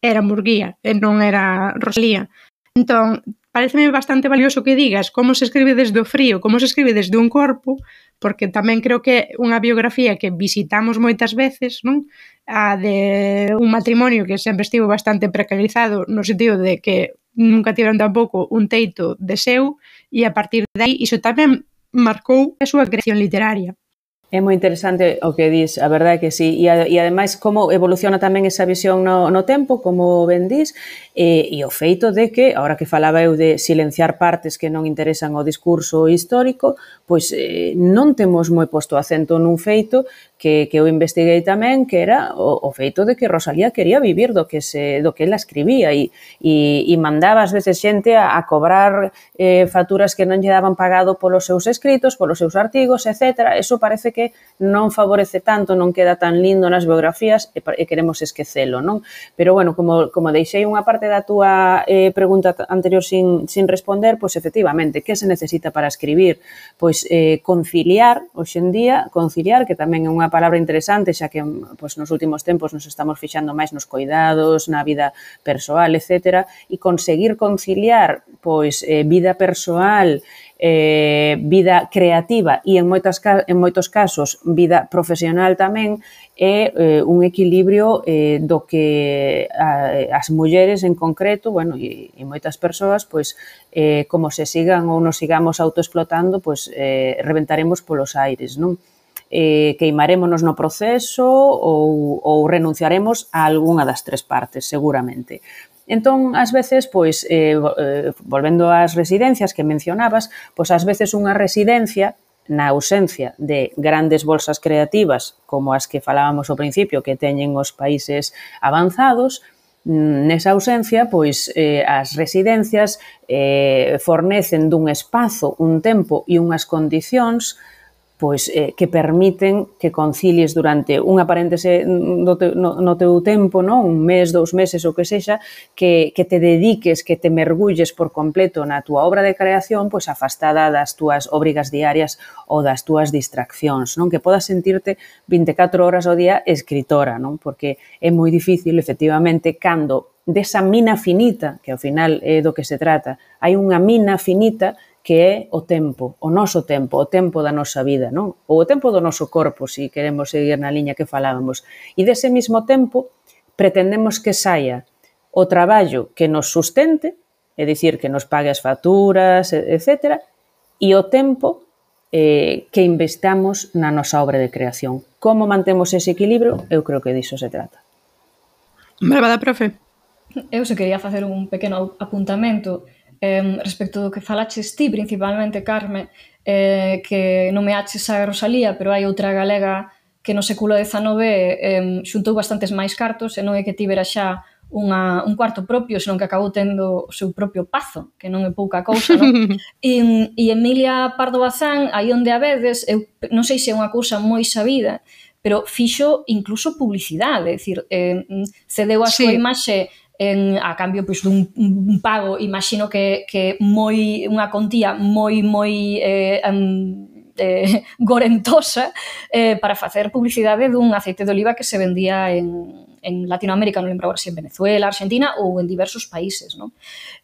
C: era Murguía e non era Rosalía. Entón, pareceme bastante valioso que digas como se escribe desde o frío, como se escribe desde un corpo, porque tamén creo que é unha biografía que visitamos moitas veces, non? A de un matrimonio que sempre estivo bastante precarizado no sentido de que nunca tiveron tampouco un teito de seu e a partir de aí iso tamén marcou a súa creación literaria.
D: É moi interesante o que dis, a verdade que sí. E, a, e ademais, como evoluciona tamén esa visión no, no tempo, como ben dis, e, e o feito de que, ahora que falaba eu de silenciar partes que non interesan ao discurso histórico, pois eh, non temos moi posto acento nun feito que, que eu investiguei tamén, que era o, o feito de que Rosalía quería vivir do que, se, do que ela escribía e, e, e mandaba ás veces xente a, a cobrar eh, facturas que non lle daban pagado polos seus escritos, polos seus artigos, etc. Eso parece que que non favorece tanto, non queda tan lindo nas biografías e, e queremos esquecelo, non? Pero bueno, como, como deixei unha parte da túa eh, pregunta anterior sin, sin responder, pois efectivamente, que se necesita para escribir? Pois eh, conciliar, hoxendía, conciliar, que tamén é unha palabra interesante, xa que pois, nos últimos tempos nos estamos fixando máis nos cuidados, na vida persoal, etcétera, e conseguir conciliar pois eh, vida persoal eh, vida creativa e en, moitas, en moitos casos vida profesional tamén é eh, un equilibrio eh, do que a, as mulleres en concreto, bueno, e, e moitas persoas, pois eh, como se sigan ou nos sigamos autoexplotando, pois eh, reventaremos polos aires, non? eh, queimarémonos no proceso ou, ou renunciaremos a algunha das tres partes, seguramente. Entón, ás veces, pois, eh, eh, volvendo ás residencias que mencionabas, pois ás veces unha residencia na ausencia de grandes bolsas creativas como as que falábamos ao principio que teñen os países avanzados, mm, nesa ausencia, pois eh, as residencias eh, fornecen dun espazo, un tempo e unhas condicións pois eh, que permiten que concilies durante unha paréntese no teu, no, no teu tempo, non? un mes, dous meses ou que sexa, que, que te dediques, que te mergulles por completo na túa obra de creación, pois afastada das túas obrigas diarias ou das túas distraccións, non? Que podas sentirte 24 horas ao día escritora, non? Porque é moi difícil, efectivamente, cando desa mina finita, que ao final é do que se trata, hai unha mina finita que é o tempo, o noso tempo, o tempo da nosa vida, non? Ou o tempo do noso corpo, se si queremos seguir na liña que falábamos. E dese mesmo tempo pretendemos que saia o traballo que nos sustente, é dicir, que nos pague as facturas, etc., e o tempo eh, que investamos na nosa obra de creación. Como mantemos ese equilibrio? Eu creo que diso se trata.
C: Brava da profe.
B: Eu se quería facer un pequeno apuntamento eh, respecto do que falaches ti, principalmente, Carme, eh, que nomeaches a Rosalía, pero hai outra galega que no século XIX eh, xuntou bastantes máis cartos e non é que tibera xa unha, un cuarto propio, senón que acabou tendo o seu propio pazo, que non é pouca cousa, non? [laughs] e, e Emilia Pardo Bazán, aí onde a vedes, eu non sei se é unha cousa moi sabida, pero fixo incluso publicidade, é dicir, eh, cedeu a súa sí. imaxe en, a cambio pois, dun un pago, imagino que, que moi unha contía moi, moi eh, um, eh, [laughs] gorentosa eh, para facer publicidade dun aceite de oliva que se vendía en, en Latinoamérica, non lembro agora se en Venezuela, Argentina ou en diversos países. Non?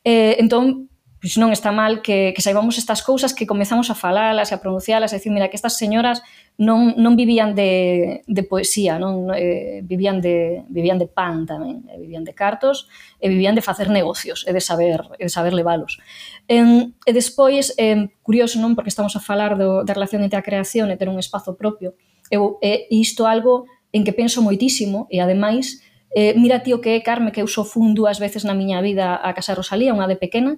B: Eh, entón, pois non está mal que, que saibamos estas cousas que comezamos a falalas e a pronuncialas, a dicir, mira, que estas señoras non, non vivían de, de poesía, non eh, vivían, de, vivían de pan tamén, eh, vivían de cartos, e vivían de facer negocios, e de saber, e de saber levalos. En, e despois, eh, curioso, non, porque estamos a falar do, da relación entre a creación e ter un espazo propio, eu, e isto algo en que penso moitísimo, e ademais, eh, mira tío que é Carme que eu só fun dúas veces na miña vida a Casa Rosalía, unha de pequena,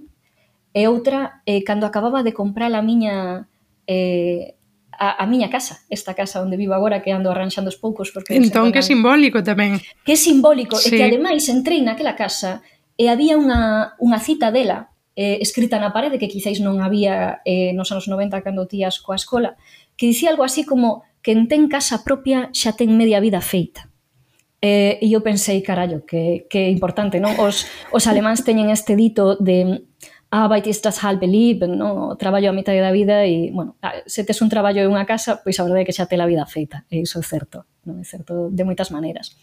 B: E outra, eh, cando acababa de comprar a miña eh, a, a miña casa, esta casa onde vivo agora que ando arranxando os poucos porque
C: Entón que simbólico tamén.
B: Que simbólico, sí. e que ademais entrei naquela casa e había unha, unha cita dela eh, escrita na parede que quizáis non había eh, nos anos 90 cando tías coa escola, que dicía algo así como que en ten casa propia xa ten media vida feita. Eh, e eu pensei, carallo, que, que importante, non? Os, os alemáns teñen este dito de a das halbe Leben, non? o traballo a mitad da vida e, bueno, se tes un traballo e unha casa, pois a verdade é que xa te a vida feita, e iso é certo, non é certo de moitas maneiras.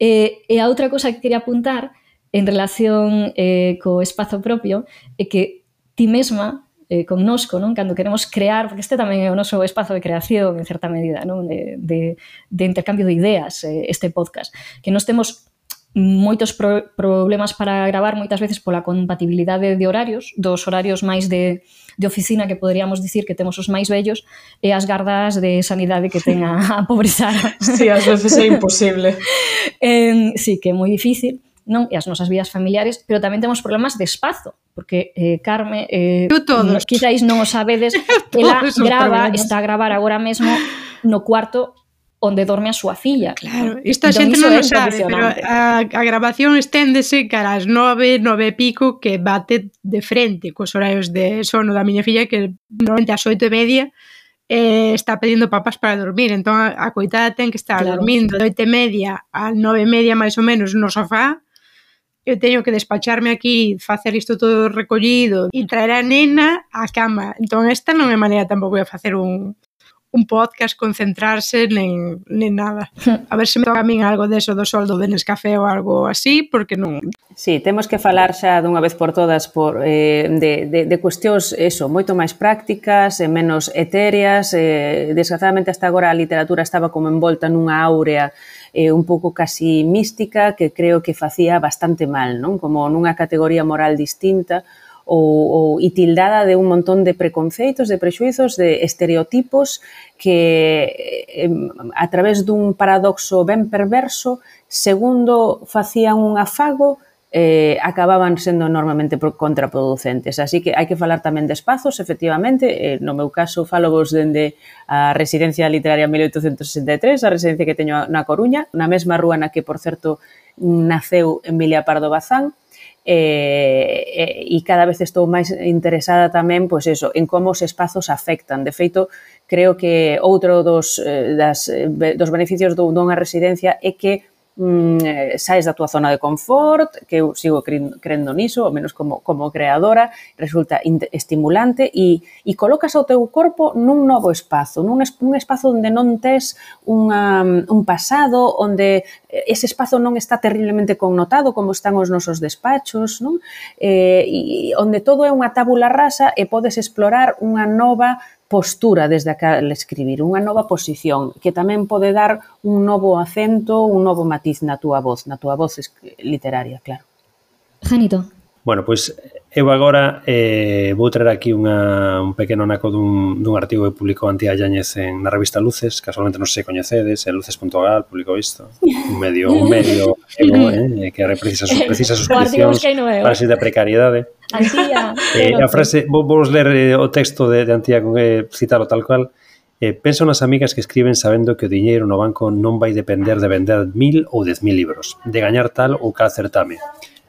B: E, e a outra cosa que quería apuntar en relación eh, co espazo propio é que ti mesma eh, connosco, non? Cando queremos crear, porque este tamén é o noso espazo de creación en certa medida, non? De, de, de intercambio de ideas, eh, este podcast, que nos temos moitos pro problemas para gravar moitas veces pola compatibilidade de horarios, dos horarios máis de, de oficina que poderíamos dicir que temos os máis bellos e as gardas de sanidade que ten a, a pobreza. [laughs]
A: Sí, ás veces é imposible. [laughs]
B: eh, sí, que é moi difícil non e as nosas vidas familiares, pero tamén temos problemas de espazo, porque eh, Carme, eh,
C: todos.
B: quizáis non o sabedes, [laughs] ela grava, está a gravar agora mesmo no cuarto onde dorme a súa filla.
C: Claro, entón, esta entón, xente non o sabe, pero a, a grabación esténdese cara ás nove, nove e pico que bate de frente cos horarios de sono da miña filla que normalmente ás oito e media eh, está pedindo papas para dormir entón a, a coitada ten que estar claro. dormindo de oito e media a nove e media máis ou menos no sofá eu teño que despacharme aquí, facer isto todo recollido e traer a nena á cama. Entón esta non é maneira tampouco de facer un, un podcast concentrarse nen, nen nada. [laughs] A ver se me toca a min algo deso do soldo de Nescafé ou algo así, porque non...
D: Sí, temos que falar xa dunha vez por todas por, eh, de, de, de cuestións eso, moito máis prácticas, e menos etéreas. Eh, desgraciadamente hasta agora a literatura estaba como envolta nunha áurea eh, un pouco casi mística que creo que facía bastante mal, non? Como nunha categoría moral distinta, ou, ou e tildada de un montón de preconceitos, de prexuizos, de estereotipos que eh, a través dun paradoxo ben perverso, segundo facían un afago, eh, acababan sendo enormemente contraproducentes. Así que hai que falar tamén de espazos, efectivamente, eh, no meu caso falo vos dende a residencia literaria 1863, a residencia que teño na Coruña, na mesma rúa na que, por certo, naceu Emilia Pardo Bazán, Eh, eh, e, e, e cada vez estou máis interesada tamén pois eso, en como os espazos afectan. De feito, creo que outro dos, eh, das, dos beneficios dunha residencia é que mm, eh, saes da túa zona de confort, que eu sigo crendo niso, ao menos como, como creadora, resulta estimulante e, e colocas ao teu corpo nun novo espazo, nun, es un espazo onde non tes unha, un pasado, onde eh, ese espazo non está terriblemente connotado como están os nosos despachos, non? Eh, e onde todo é unha tábula rasa e podes explorar unha nova postura desde a cal escribir, unha nova posición que tamén pode dar un novo acento, un novo matiz na túa voz, na túa voz literaria, claro.
B: Janito.
E: Bueno, pois pues Eu agora eh, vou traer aquí unha, un pequeno naco dun, dun artigo que publicou Antía Yáñez en, na revista Luces, casualmente non sei se coñecedes, en luces.gal publicou isto, un medio, un medio evo, [laughs] eh, que precisa, precisa [laughs] suscripcións para ser da precariedade.
B: Antía.
E: Eh, a frase, vou, vou ler eh, o texto de, de Antía, con eh, citalo tal cual, Eh, penso nas amigas que escriben sabendo que o diñeiro no banco non vai depender de vender mil ou dez mil libros, de gañar tal ou cal certame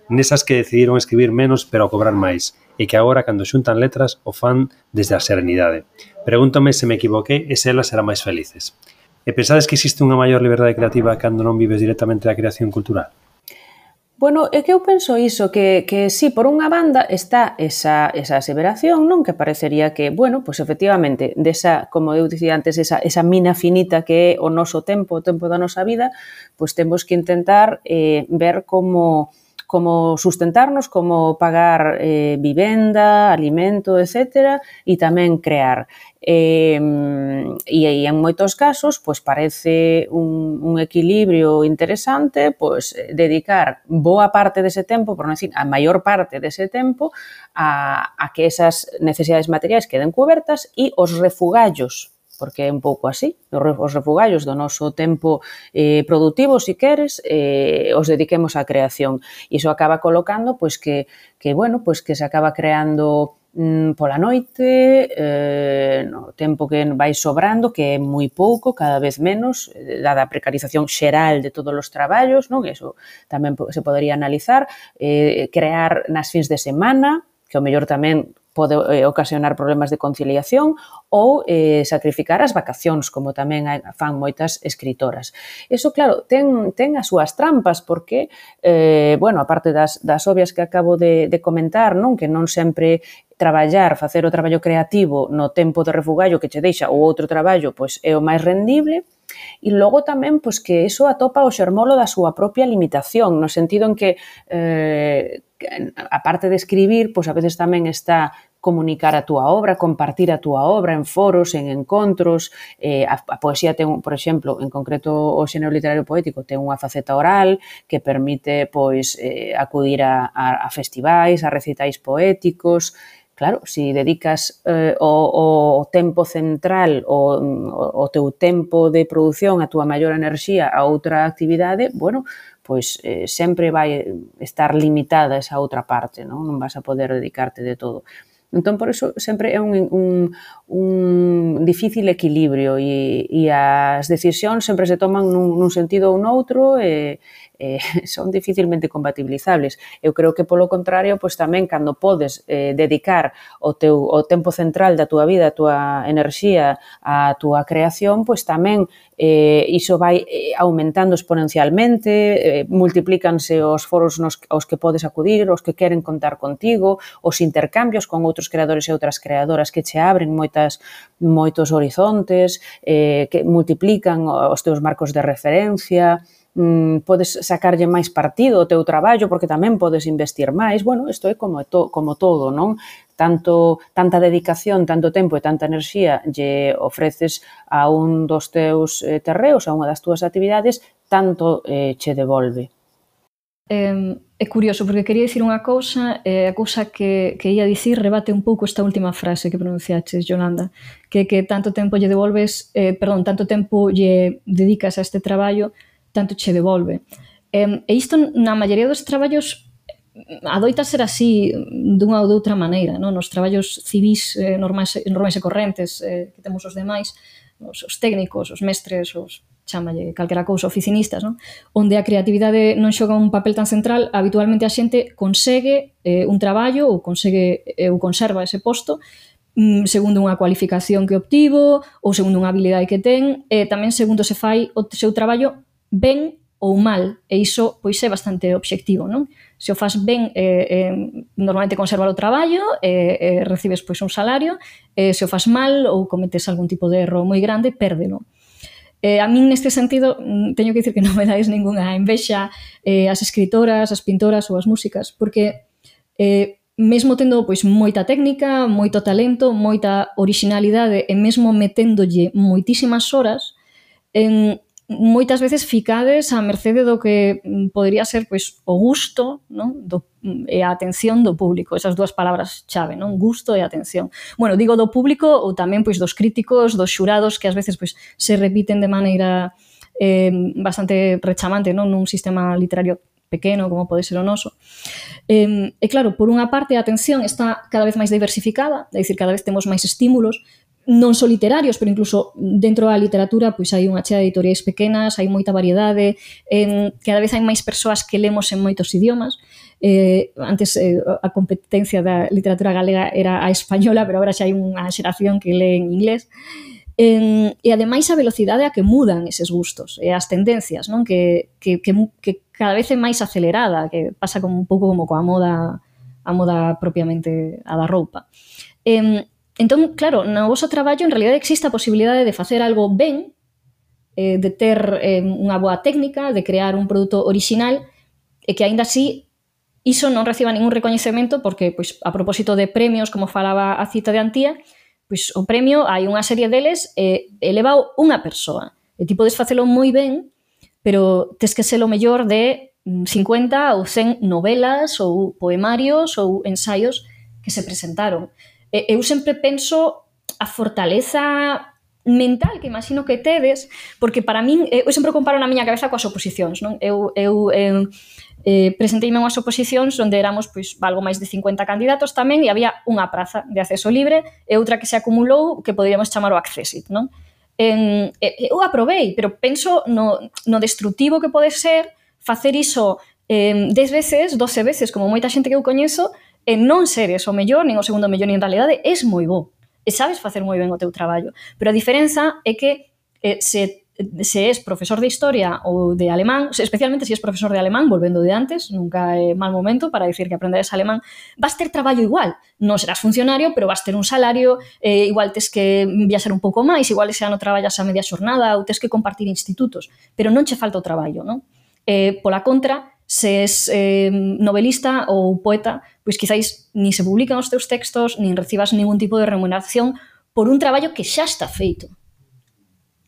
E: nesas que decidiron escribir menos pero a cobrar máis, e que agora, cando xuntan letras, o fan desde a serenidade. Pregúntame se me equivoquei e se elas serán máis felices. E pensades que existe unha maior liberdade creativa cando non vives directamente da creación cultural?
D: Bueno, é que eu penso iso, que, que sí, por unha banda está esa, esa aseveración, non? Que parecería que, bueno, pois pues efectivamente, desa, como eu dicía antes, esa, esa mina finita que é o noso tempo, o tempo da nosa vida, pois pues temos que intentar eh, ver como como sustentarnos, como pagar eh, vivenda, alimento, etc. E tamén crear. Eh, e, e en moitos casos, pois parece un, un equilibrio interesante, pois dedicar boa parte dese tempo, por non decir, a maior parte dese tempo, a, a que esas necesidades materiais queden cobertas e os refugallos porque é un pouco así, os refugallos do noso tempo eh, productivo, si queres, eh, os dediquemos á creación. Iso acaba colocando pois que, que bueno, pois que se acaba creando mm, pola noite, eh, no tempo que vai sobrando, que é moi pouco, cada vez menos, eh, dada a precarización xeral de todos os traballos, non? Eso tamén se podería analizar, eh, crear nas fins de semana, que o mellor tamén pode eh, ocasionar problemas de conciliación ou eh, sacrificar as vacacións, como tamén fan moitas escritoras. Eso, claro, ten, ten as súas trampas, porque, eh, bueno, aparte das, das obvias que acabo de, de comentar, non que non sempre traballar, facer o traballo creativo no tempo de refugallo que che deixa ou outro traballo, pois é o máis rendible, E logo tamén pois que iso atopa o xermolo da súa propia limitación, no sentido en que eh, a parte de escribir, pois a veces tamén está comunicar a túa obra, compartir a túa obra en foros, en encontros. Eh, a, a poesía ten, por exemplo, en concreto o xénero literario poético ten unha faceta oral que permite pois eh, acudir a, a, a festivais, a recitais poéticos, claro, si dedicas eh, o, o tempo central o, o teu tempo de produción, a túa maior enerxía a outra actividade, bueno, pois eh, sempre vai estar limitada esa outra parte, non? Non vas a poder dedicarte de todo. Entón, por eso, sempre é un, un, un difícil equilibrio e, e as decisións sempre se toman nun, nun sentido ou noutro e, e [laughs] son dificilmente compatibilizables. Eu creo que polo contrario, pois tamén cando podes eh, dedicar o teu o tempo central da túa vida, a túa enerxía, á túa creación, pois tamén eh, iso vai eh, aumentando exponencialmente, eh, multiplícanse os foros nos, aos que podes acudir, os que queren contar contigo, os intercambios con outros creadores e outras creadoras que che abren moito moitas moitos horizontes, eh, que multiplican os teus marcos de referencia, mm, podes sacarlle máis partido ao teu traballo porque tamén podes investir máis. Bueno, isto é como to, como todo, non? Tanto tanta dedicación, tanto tempo e tanta enerxía lle ofreces a un dos teus eh, terreos, a unha das túas actividades, tanto eh, che devolve.
B: Eh, é curioso, porque quería dicir unha cousa, e eh, a cousa que, que ia dicir rebate un pouco esta última frase que pronunciaches, Yolanda, que que tanto tempo lle devolves, eh, perdón, tanto tempo lle dedicas a este traballo, tanto che devolve. Eh, e isto na maioría dos traballos mm, adoita ser así mm, dunha ou de outra maneira, non? Nos traballos civis eh, normais, normais e correntes eh, que temos os demais, os, os técnicos, os mestres, os chamalle calquera cousa oficinistas, non? onde a creatividade non xoga un papel tan central, habitualmente a xente consegue eh, un traballo ou consegue eh, ou conserva ese posto mm, segundo unha cualificación que obtivo ou segundo unha habilidade que ten, e tamén segundo se fai o seu traballo ben ou mal, e iso pois é bastante obxectivo, non? Se o fas ben, eh, eh, normalmente conserva o traballo, eh, eh, recibes pois un salario, eh, se o fas mal ou cometes algún tipo de erro moi grande, pérdelo. Eh, a min neste sentido mm, teño que dicir que [laughs] non me dais ningunha envexa eh, as escritoras, as pintoras ou as músicas, porque eh, mesmo tendo pois moita técnica, moito talento, moita originalidade e mesmo meténdolle moitísimas horas en moitas veces ficades a mercede do que mm, podría ser pois o gusto, non? Do mm, e a atención do público, esas dúas palabras chave, non? Gusto e atención. Bueno, digo do público ou tamén pois dos críticos, dos xurados que ás veces pois se repiten de maneira eh, bastante rechamante, non? Nun sistema literario pequeno como pode ser o noso. Eh, e claro, por unha parte a atención está cada vez máis diversificada, é dicir, cada vez temos máis estímulos, non só literarios, pero incluso dentro da literatura pois hai unha chea de editoriais pequenas, hai moita variedade, eh, cada vez hai máis persoas que lemos en moitos idiomas. Eh, antes eh, a competencia da literatura galega era a española, pero agora xa hai unha xeración que lee en inglés. En, e ademais a velocidade a que mudan eses gustos e as tendencias, non? Que, que, que, que cada vez é máis acelerada, que pasa como un pouco como coa moda a moda propiamente a da roupa. Eh, Entón, claro, no voso traballo en realidad existe a posibilidade de facer algo ben, eh, de ter eh, unha boa técnica, de crear un produto orixinal, e que aínda así iso non reciba ningún recoñecemento porque pois a propósito de premios, como falaba a cita de Antía, pois o premio hai unha serie deles e eh, elevado unha persoa. E ti podes facelo moi ben, pero tes que ser o mellor de mm, 50 ou 100 novelas ou poemarios ou ensaios que se presentaron. Eu sempre penso a fortaleza mental que imagino que tedes, porque para min, eh, eu sempre comparo na miña cabeza coas oposicións, non? Eu, eu eh, eh, presenteime unhas oposicións onde éramos pois algo máis de 50 candidatos tamén e había unha praza de acceso libre e outra que se acumulou que poderíamos chamar o Accessit, non? En, eu aprobei, pero penso no, no destructivo que pode ser facer iso eh, 10 veces, 12 veces, como moita xente que eu coñezo, e non seres o mellor, nin o segundo mellor, nin en realidade és moi bo. E sabes facer moi ben o teu traballo. Pero a diferenza é que eh, se se és profesor de historia ou de alemán, especialmente se és profesor de alemán, volvendo de antes, nunca é mal momento para dicir que aprenderes alemán, vas ter traballo igual. Non serás funcionario, pero vas ter un salario, eh, igual tes que viaxar un pouco máis, igual ese ano traballas a media xornada ou tes que compartir institutos, pero non che falta o traballo, non? Eh, pola contra, se es eh, novelista ou poeta, pois quizáis ni se publican os teus textos, nin recibas ningún tipo de remuneración por un traballo que xa está feito.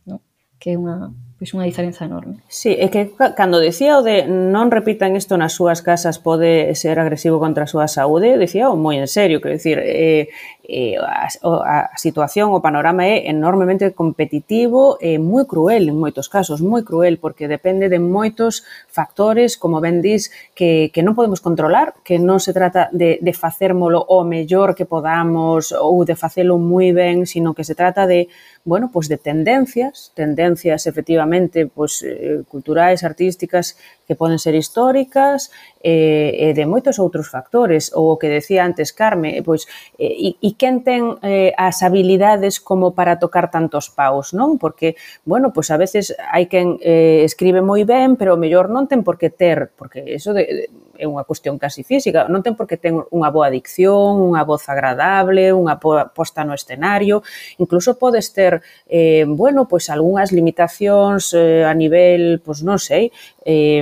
B: No? Que é unha pois unha diferenza enorme.
D: Sí, é que cando decía o de non repitan isto nas súas casas pode ser agresivo contra a súa saúde, decía o moi en serio, quero dicir, eh, eh, a, a, a situación, o panorama é enormemente competitivo e eh, moi cruel en moitos casos, moi cruel porque depende de moitos factores, como ben dis, que, que non podemos controlar, que non se trata de, de facérmolo o mellor que podamos ou de facelo moi ben, sino que se trata de bueno, pues de tendencias, tendencias efectivamente pois, culturais, artísticas, que poden ser históricas e, e de moitos outros factores, ou o que decía antes Carme, eh, pois eh, e, e quen ten eh, as habilidades como para tocar tantos paus, non? Porque, bueno, pois a veces hai quen eh, escribe moi ben, pero o mellor non ten por que ter, porque eso de, é unha cuestión casi física, non ten por que ten unha boa dicción, unha voz agradable, unha posta no escenario, incluso podes ter, eh, bueno, pois algunhas limitacións eh, a nivel, pois non sei, eh,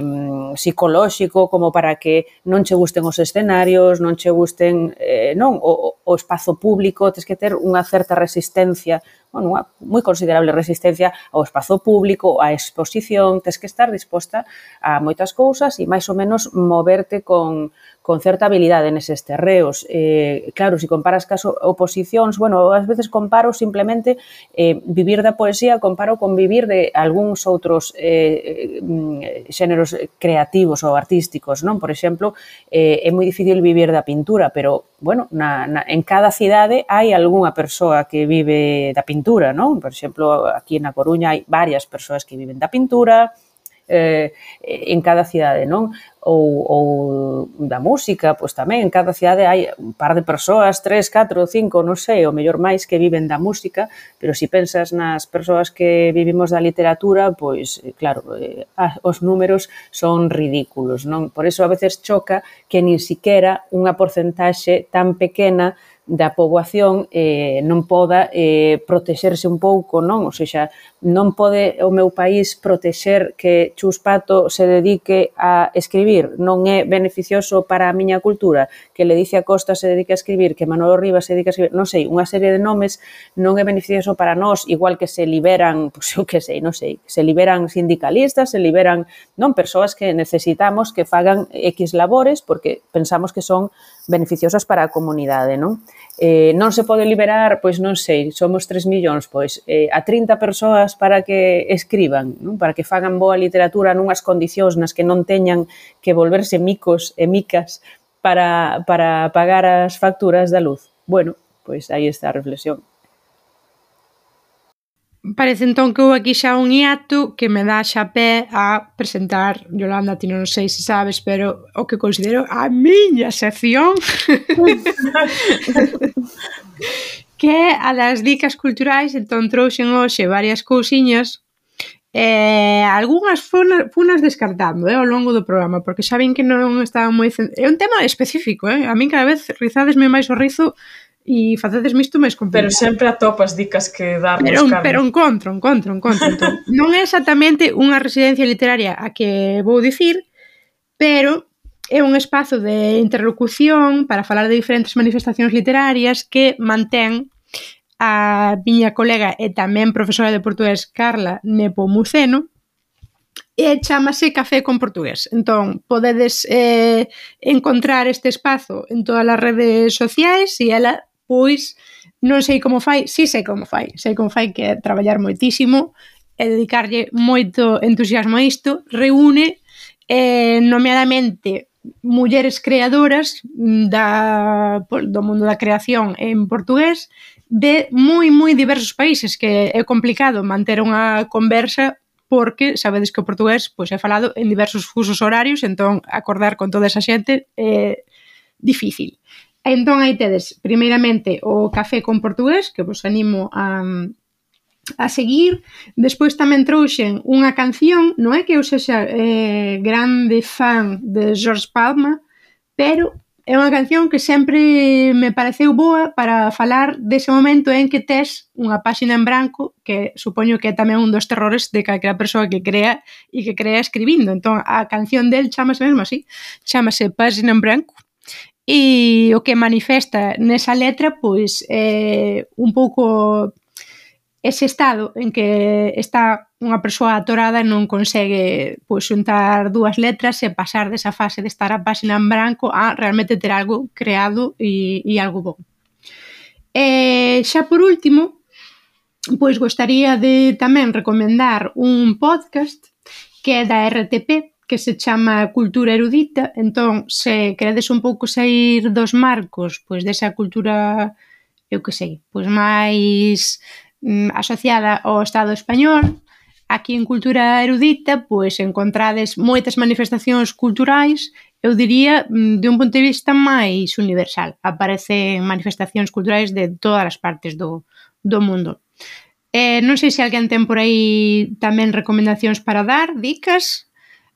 D: psicolóxico como para que non che gusten os escenarios, non che gusten eh, non o, o espazo público, tens que ter unha certa resistencia, bueno, unha moi considerable resistencia ao espazo público, á exposición, tens que estar disposta a moitas cousas e máis ou menos moverte con con certa habilidade neses terreos. Eh, claro, se si comparas caso oposicións, bueno, ás veces comparo simplemente eh, vivir da poesía, comparo con vivir de algúns outros eh, eh, xéneros creativos ou artísticos, non? Por exemplo, eh, é moi difícil vivir da pintura, pero, bueno, na, na, en cada cidade hai algunha persoa que vive da pintura, non? Por exemplo, aquí na Coruña hai varias persoas que viven da pintura, eh, en cada cidade, non? Ou, ou da música, pois tamén en cada cidade hai un par de persoas, tres, catro, cinco, non sei, o mellor máis que viven da música, pero se si pensas nas persoas que vivimos da literatura, pois eh, claro, eh, os números son ridículos, non? Por eso a veces choca que nin siquiera unha porcentaxe tan pequena da poboación eh, non poda eh, protexerse un pouco, non? Ou seja, non pode o meu país protexer que Chus Pato se dedique a escribir, non é beneficioso para a miña cultura, que le dice a Costa se dedique a escribir, que Manolo Rivas se dedique a escribir, non sei, unha serie de nomes non é beneficioso para nós, igual que se liberan, [laughs] pois eu que sei, non sei, se liberan sindicalistas, se liberan, non, persoas que necesitamos que fagan X labores porque pensamos que son beneficiosas para a comunidade, non? Eh, non se pode liberar, pois non sei, somos 3 millóns, pois eh, a 30 persoas para que escriban, non? para que fagan boa literatura nunhas condicións nas que non teñan que volverse micos e micas para, para pagar as facturas da luz. Bueno, pois aí está a reflexión
C: parece entón que houve aquí xa un hiato que me dá xa pé a presentar Yolanda, ti non sei se sabes pero o que considero a miña sección [laughs] que é a das dicas culturais entón trouxen hoxe varias cousiñas Eh, algunhas funas, funas descartando eh, ao longo do programa, porque xa vin que non estaba moi... É un tema específico, eh? a min cada vez rizadesme máis o rizo e facedes isto máis complicado.
A: Pero sempre atopas dicas que dar
C: pero, Carmen. Pero encontro, encontro, encontro. entón, [laughs] non é exactamente unha residencia literaria a que vou dicir, pero é un espazo de interlocución para falar de diferentes manifestacións literarias que mantén a miña colega e tamén profesora de portugués Carla Nepomuceno, e chamase Café con Portugués. Entón, podedes eh, encontrar este espazo en todas as redes sociais e ela pois non sei como fai, si sí sei como fai, sei como fai que é traballar moitísimo e dedicarlle moito entusiasmo a isto, reúne eh, nomeadamente mulleres creadoras da, do mundo da creación en portugués de moi, moi diversos países que é complicado manter unha conversa porque sabedes que o portugués pois, é falado en diversos fusos horarios entón acordar con toda esa xente é difícil. Entón aí tedes, primeiramente, o café con portugués, que vos animo a, a seguir. Despois tamén trouxen unha canción, non é que eu sexa eh, grande fan de George Palma, pero é unha canción que sempre me pareceu boa para falar dese momento en que tes unha páxina en branco que supoño que é tamén un dos terrores de calquera persoa que crea e que crea escribindo. Entón, a canción del chamase mesmo así, chamase Páxina en branco e o que manifesta nesa letra pois é un pouco ese estado en que está unha persoa atorada e non consegue pois, xuntar dúas letras e pasar desa fase de estar a páxina en branco a realmente ter algo creado e, e algo bom. E xa por último, pois gostaría de tamén recomendar un podcast que é da RTP, que se chama cultura erudita, entón se queredes un pouco sair dos marcos, pois desa cultura eu que sei, pois máis mm, asociada ao Estado español, aquí en cultura erudita, pois encontrades moitas manifestacións culturais, eu diría, mm, de un punto de vista máis universal. Aparecen manifestacións culturais de todas as partes do, do mundo. Eh, non sei se alguén ten por aí tamén recomendacións para dar, dicas?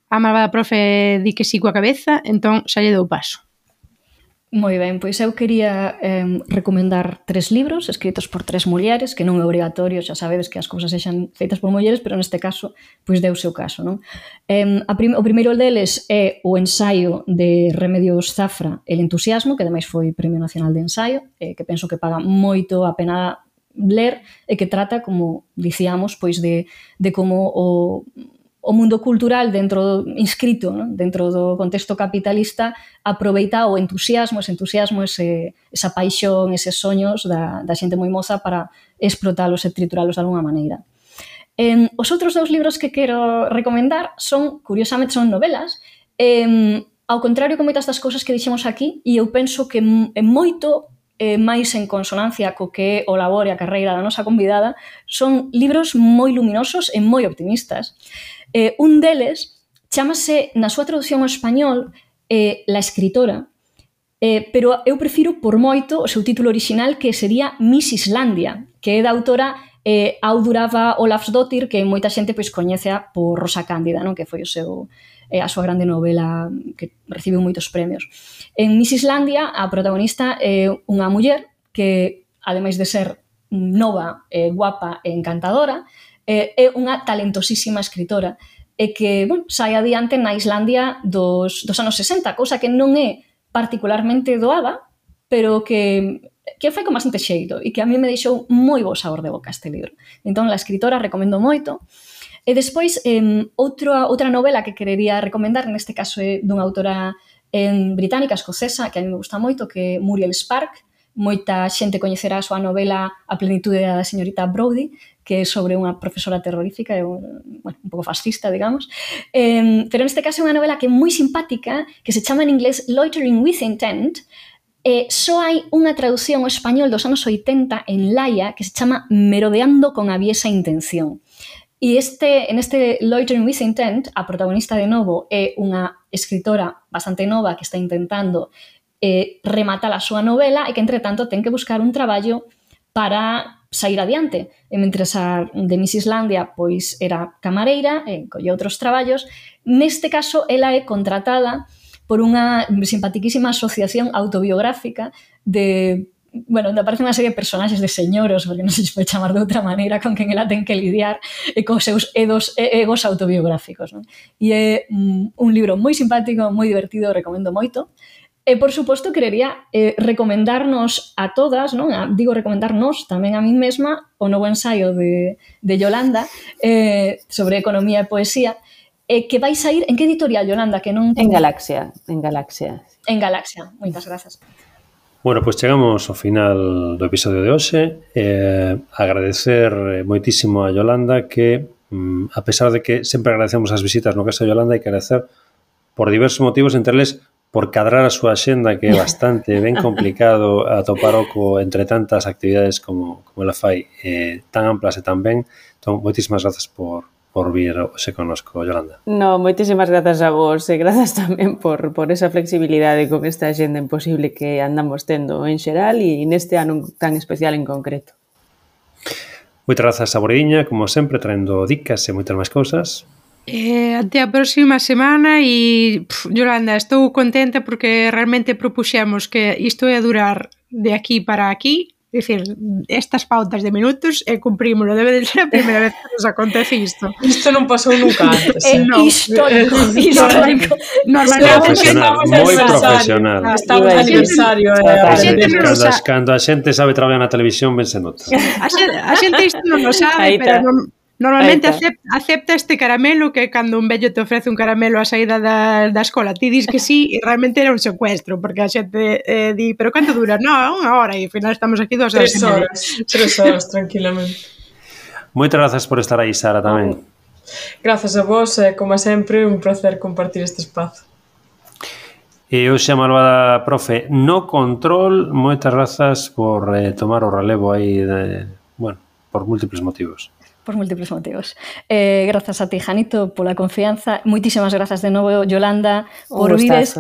C: a malvada profe di que sí coa cabeza, entón xa lle dou paso.
B: Moi ben, pois eu quería eh, recomendar tres libros escritos por tres mulleres, que non é obrigatorio, xa sabedes que as cousas sexan feitas por mulleres, pero neste caso, pois deu seu caso, non? Eh, a prim o primeiro deles é o ensaio de Remedios Zafra, El entusiasmo, que ademais foi Premio Nacional de Ensaio, eh, que penso que paga moito a pena ler e que trata, como dicíamos, pois de, de como o o mundo cultural dentro inscrito ¿no? dentro do contexto capitalista aproveita o entusiasmo, ese entusiasmo, ese, esa paixón, eses soños da, da xente moi moza para explotalos e trituralos de alguna maneira. Eh, os outros dous libros que quero recomendar son, curiosamente, son novelas. Eh, ao contrario que moitas das cousas que dixemos aquí, e eu penso que é moito eh, máis en consonancia co que é o labor e a carreira da nosa convidada, son libros moi luminosos e moi optimistas. Eh, un deles chamase, na súa traducción ao español, eh, La escritora, eh, pero eu prefiro por moito o seu título orixinal que sería Miss Islandia, que é da autora eh, Audurava Olafsdottir, que moita xente pois coñecea por Rosa Cándida, non que foi o seu eh, a súa grande novela que recibiu moitos premios. En Miss Islandia, a protagonista é unha muller que, ademais de ser nova, eh, guapa e encantadora, eh, é unha talentosísima escritora e que bueno, sai adiante na Islandia dos, dos anos 60, cousa que non é particularmente doada, pero que que foi con bastante xeito e que a mí me deixou moi bo sabor de boca este libro. Entón, la escritora recomendo moito. E despois, eh, outra, outra novela que querería recomendar, neste caso é dunha autora en británica, escocesa, que a mí me gusta moito, que é Muriel Spark, moita xente coñecerá a súa novela A plenitude da señorita Brody, que é sobre unha profesora terrorífica, e un, bueno, un pouco fascista, digamos. Eh, pero neste caso é unha novela que é moi simpática, que se chama en inglés Loitering with Intent, Eh, só hai unha traducción ao español dos anos 80 en Laia que se chama Merodeando con aviesa intención. E este, en este Loitering with Intent, a protagonista de novo é unha escritora bastante nova que está intentando eh, remata a súa novela e que, entre tanto, ten que buscar un traballo para sair adiante. E mentre a de Miss Islandia pois era camareira e colle outros traballos, neste caso ela é contratada por unha simpatiquísima asociación autobiográfica de bueno, onde aparece unha serie de personaxes de señoros, porque non se pode chamar de outra maneira, con quen ela ten que lidiar e cos seus edos, e egos autobiográficos. Non? E é mm, un libro moi simpático, moi divertido, recomendo moito. E, por suposto, querería eh, recomendarnos a todas, non? A, digo recomendarnos tamén a mí mesma o novo ensaio de, de Yolanda eh, sobre economía e poesía, eh, que vai sair en que editorial, Yolanda? Que non...
D: En Galaxia, en Galaxia.
B: En Galaxia, moitas grazas.
E: Bueno, pois pues chegamos ao final do episodio de hoxe. Eh, agradecer eh, moitísimo a Yolanda que, mm, a pesar de que sempre agradecemos as visitas no caso de Yolanda, hai que agradecer por diversos motivos, entre eles por cadrar a súa xenda que é [laughs] bastante ben complicado atopar o co entre tantas actividades como, como ela fai eh, tan amplas e tan ben. Entón, moitísimas grazas por, por vir hoxe conosco, Yolanda.
D: No, moitísimas grazas a vos e grazas tamén por, por esa flexibilidade con esta xenda imposible que andamos tendo en xeral e neste ano tan especial en concreto.
E: Moitas grazas a Boriña, como sempre, traendo dicas e moitas máis cousas.
C: Eh, até a próxima semana e, pff, Yolanda, estou contenta porque realmente propuxemos que isto ia durar de aquí para aquí, dicir, estas pautas de minutos e cumprímolo, debe de ser a primeira vez que nos acontece isto.
A: Isto non pasou nunca [laughs] antes.
B: Eh, é no. histórico, [laughs] histórico.
E: Normalmente profesional, moi profesional.
A: Ah, Estamos de aniversario.
E: Eh, a xente non cando, cando a xente sabe traballar na televisión, ben se nota. [laughs]
C: A xente, a xente isto non lo sabe, pero non, Normalmente acepta, acepta este caramelo que cando un vello te ofrece un caramelo a saída da, da escola, ti dis que sí e realmente era un secuestro, porque a xente eh, di, pero canto dura? No, unha hora e ao final estamos aquí dos
A: horas. Tres horas, tres horas tranquilamente.
E: Moitas grazas por estar aí, Sara, tamén.
A: Grazas a vos, e como sempre, un placer compartir este espazo.
E: E hoxe a malvada profe no control, moitas grazas por eh, tomar o relevo aí, de, bueno, por múltiples motivos.
B: Por múltiples motivos. Eh, grazas a ti, Janito, pola confianza. Moitísimas grazas de novo, Yolanda, por vires.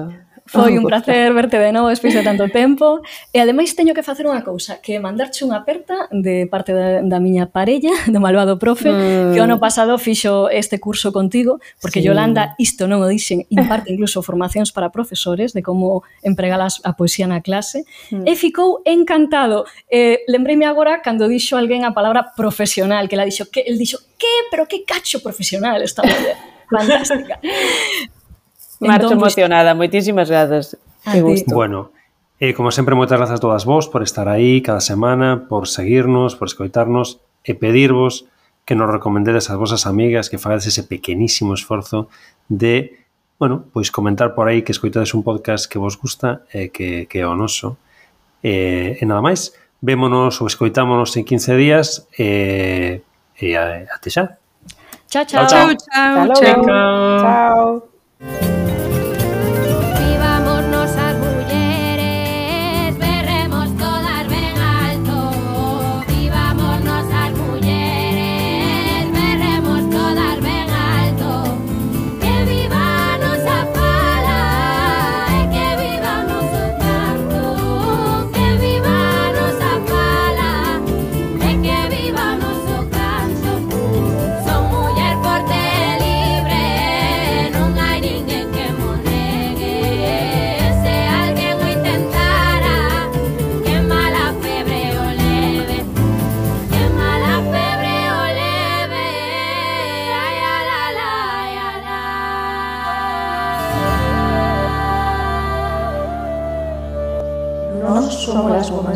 B: Foi ah, un placer verte de novo despois de tanto tempo. E ademais teño que facer unha cousa, que mandarche unha aperta de parte da, da miña parella, [laughs] do malvado profe, mm. que o ano mm. pasado fixo este curso contigo, porque sí. Yolanda isto non o dixen, imparte incluso formacións para profesores de como empregar a poesía na clase, mm. e ficou encantado. Eh, lembreime agora cando dixo alguén a palabra profesional, que la dixo, que el dixo, que, pero que cacho profesional esta muller. [laughs] Fantástica.
D: Marcho entón, emocionada, moitísimas grazas. Que gusto.
E: Bueno, e eh, como sempre, moitas grazas a todas vos por estar aí cada semana, por seguirnos, por escoitarnos e pedirvos que nos recomendedes ás vosas amigas que fagades ese pequenísimo esforzo de, bueno, pois comentar por aí que escoitades un podcast que vos gusta e que, que é o noso. Eh, e nada máis, vémonos ou escoitámonos en 15 días e, eh, e até xa.
B: Chao, chao.
C: Chao, chao.
D: Chao. chao. chao.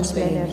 B: Gospel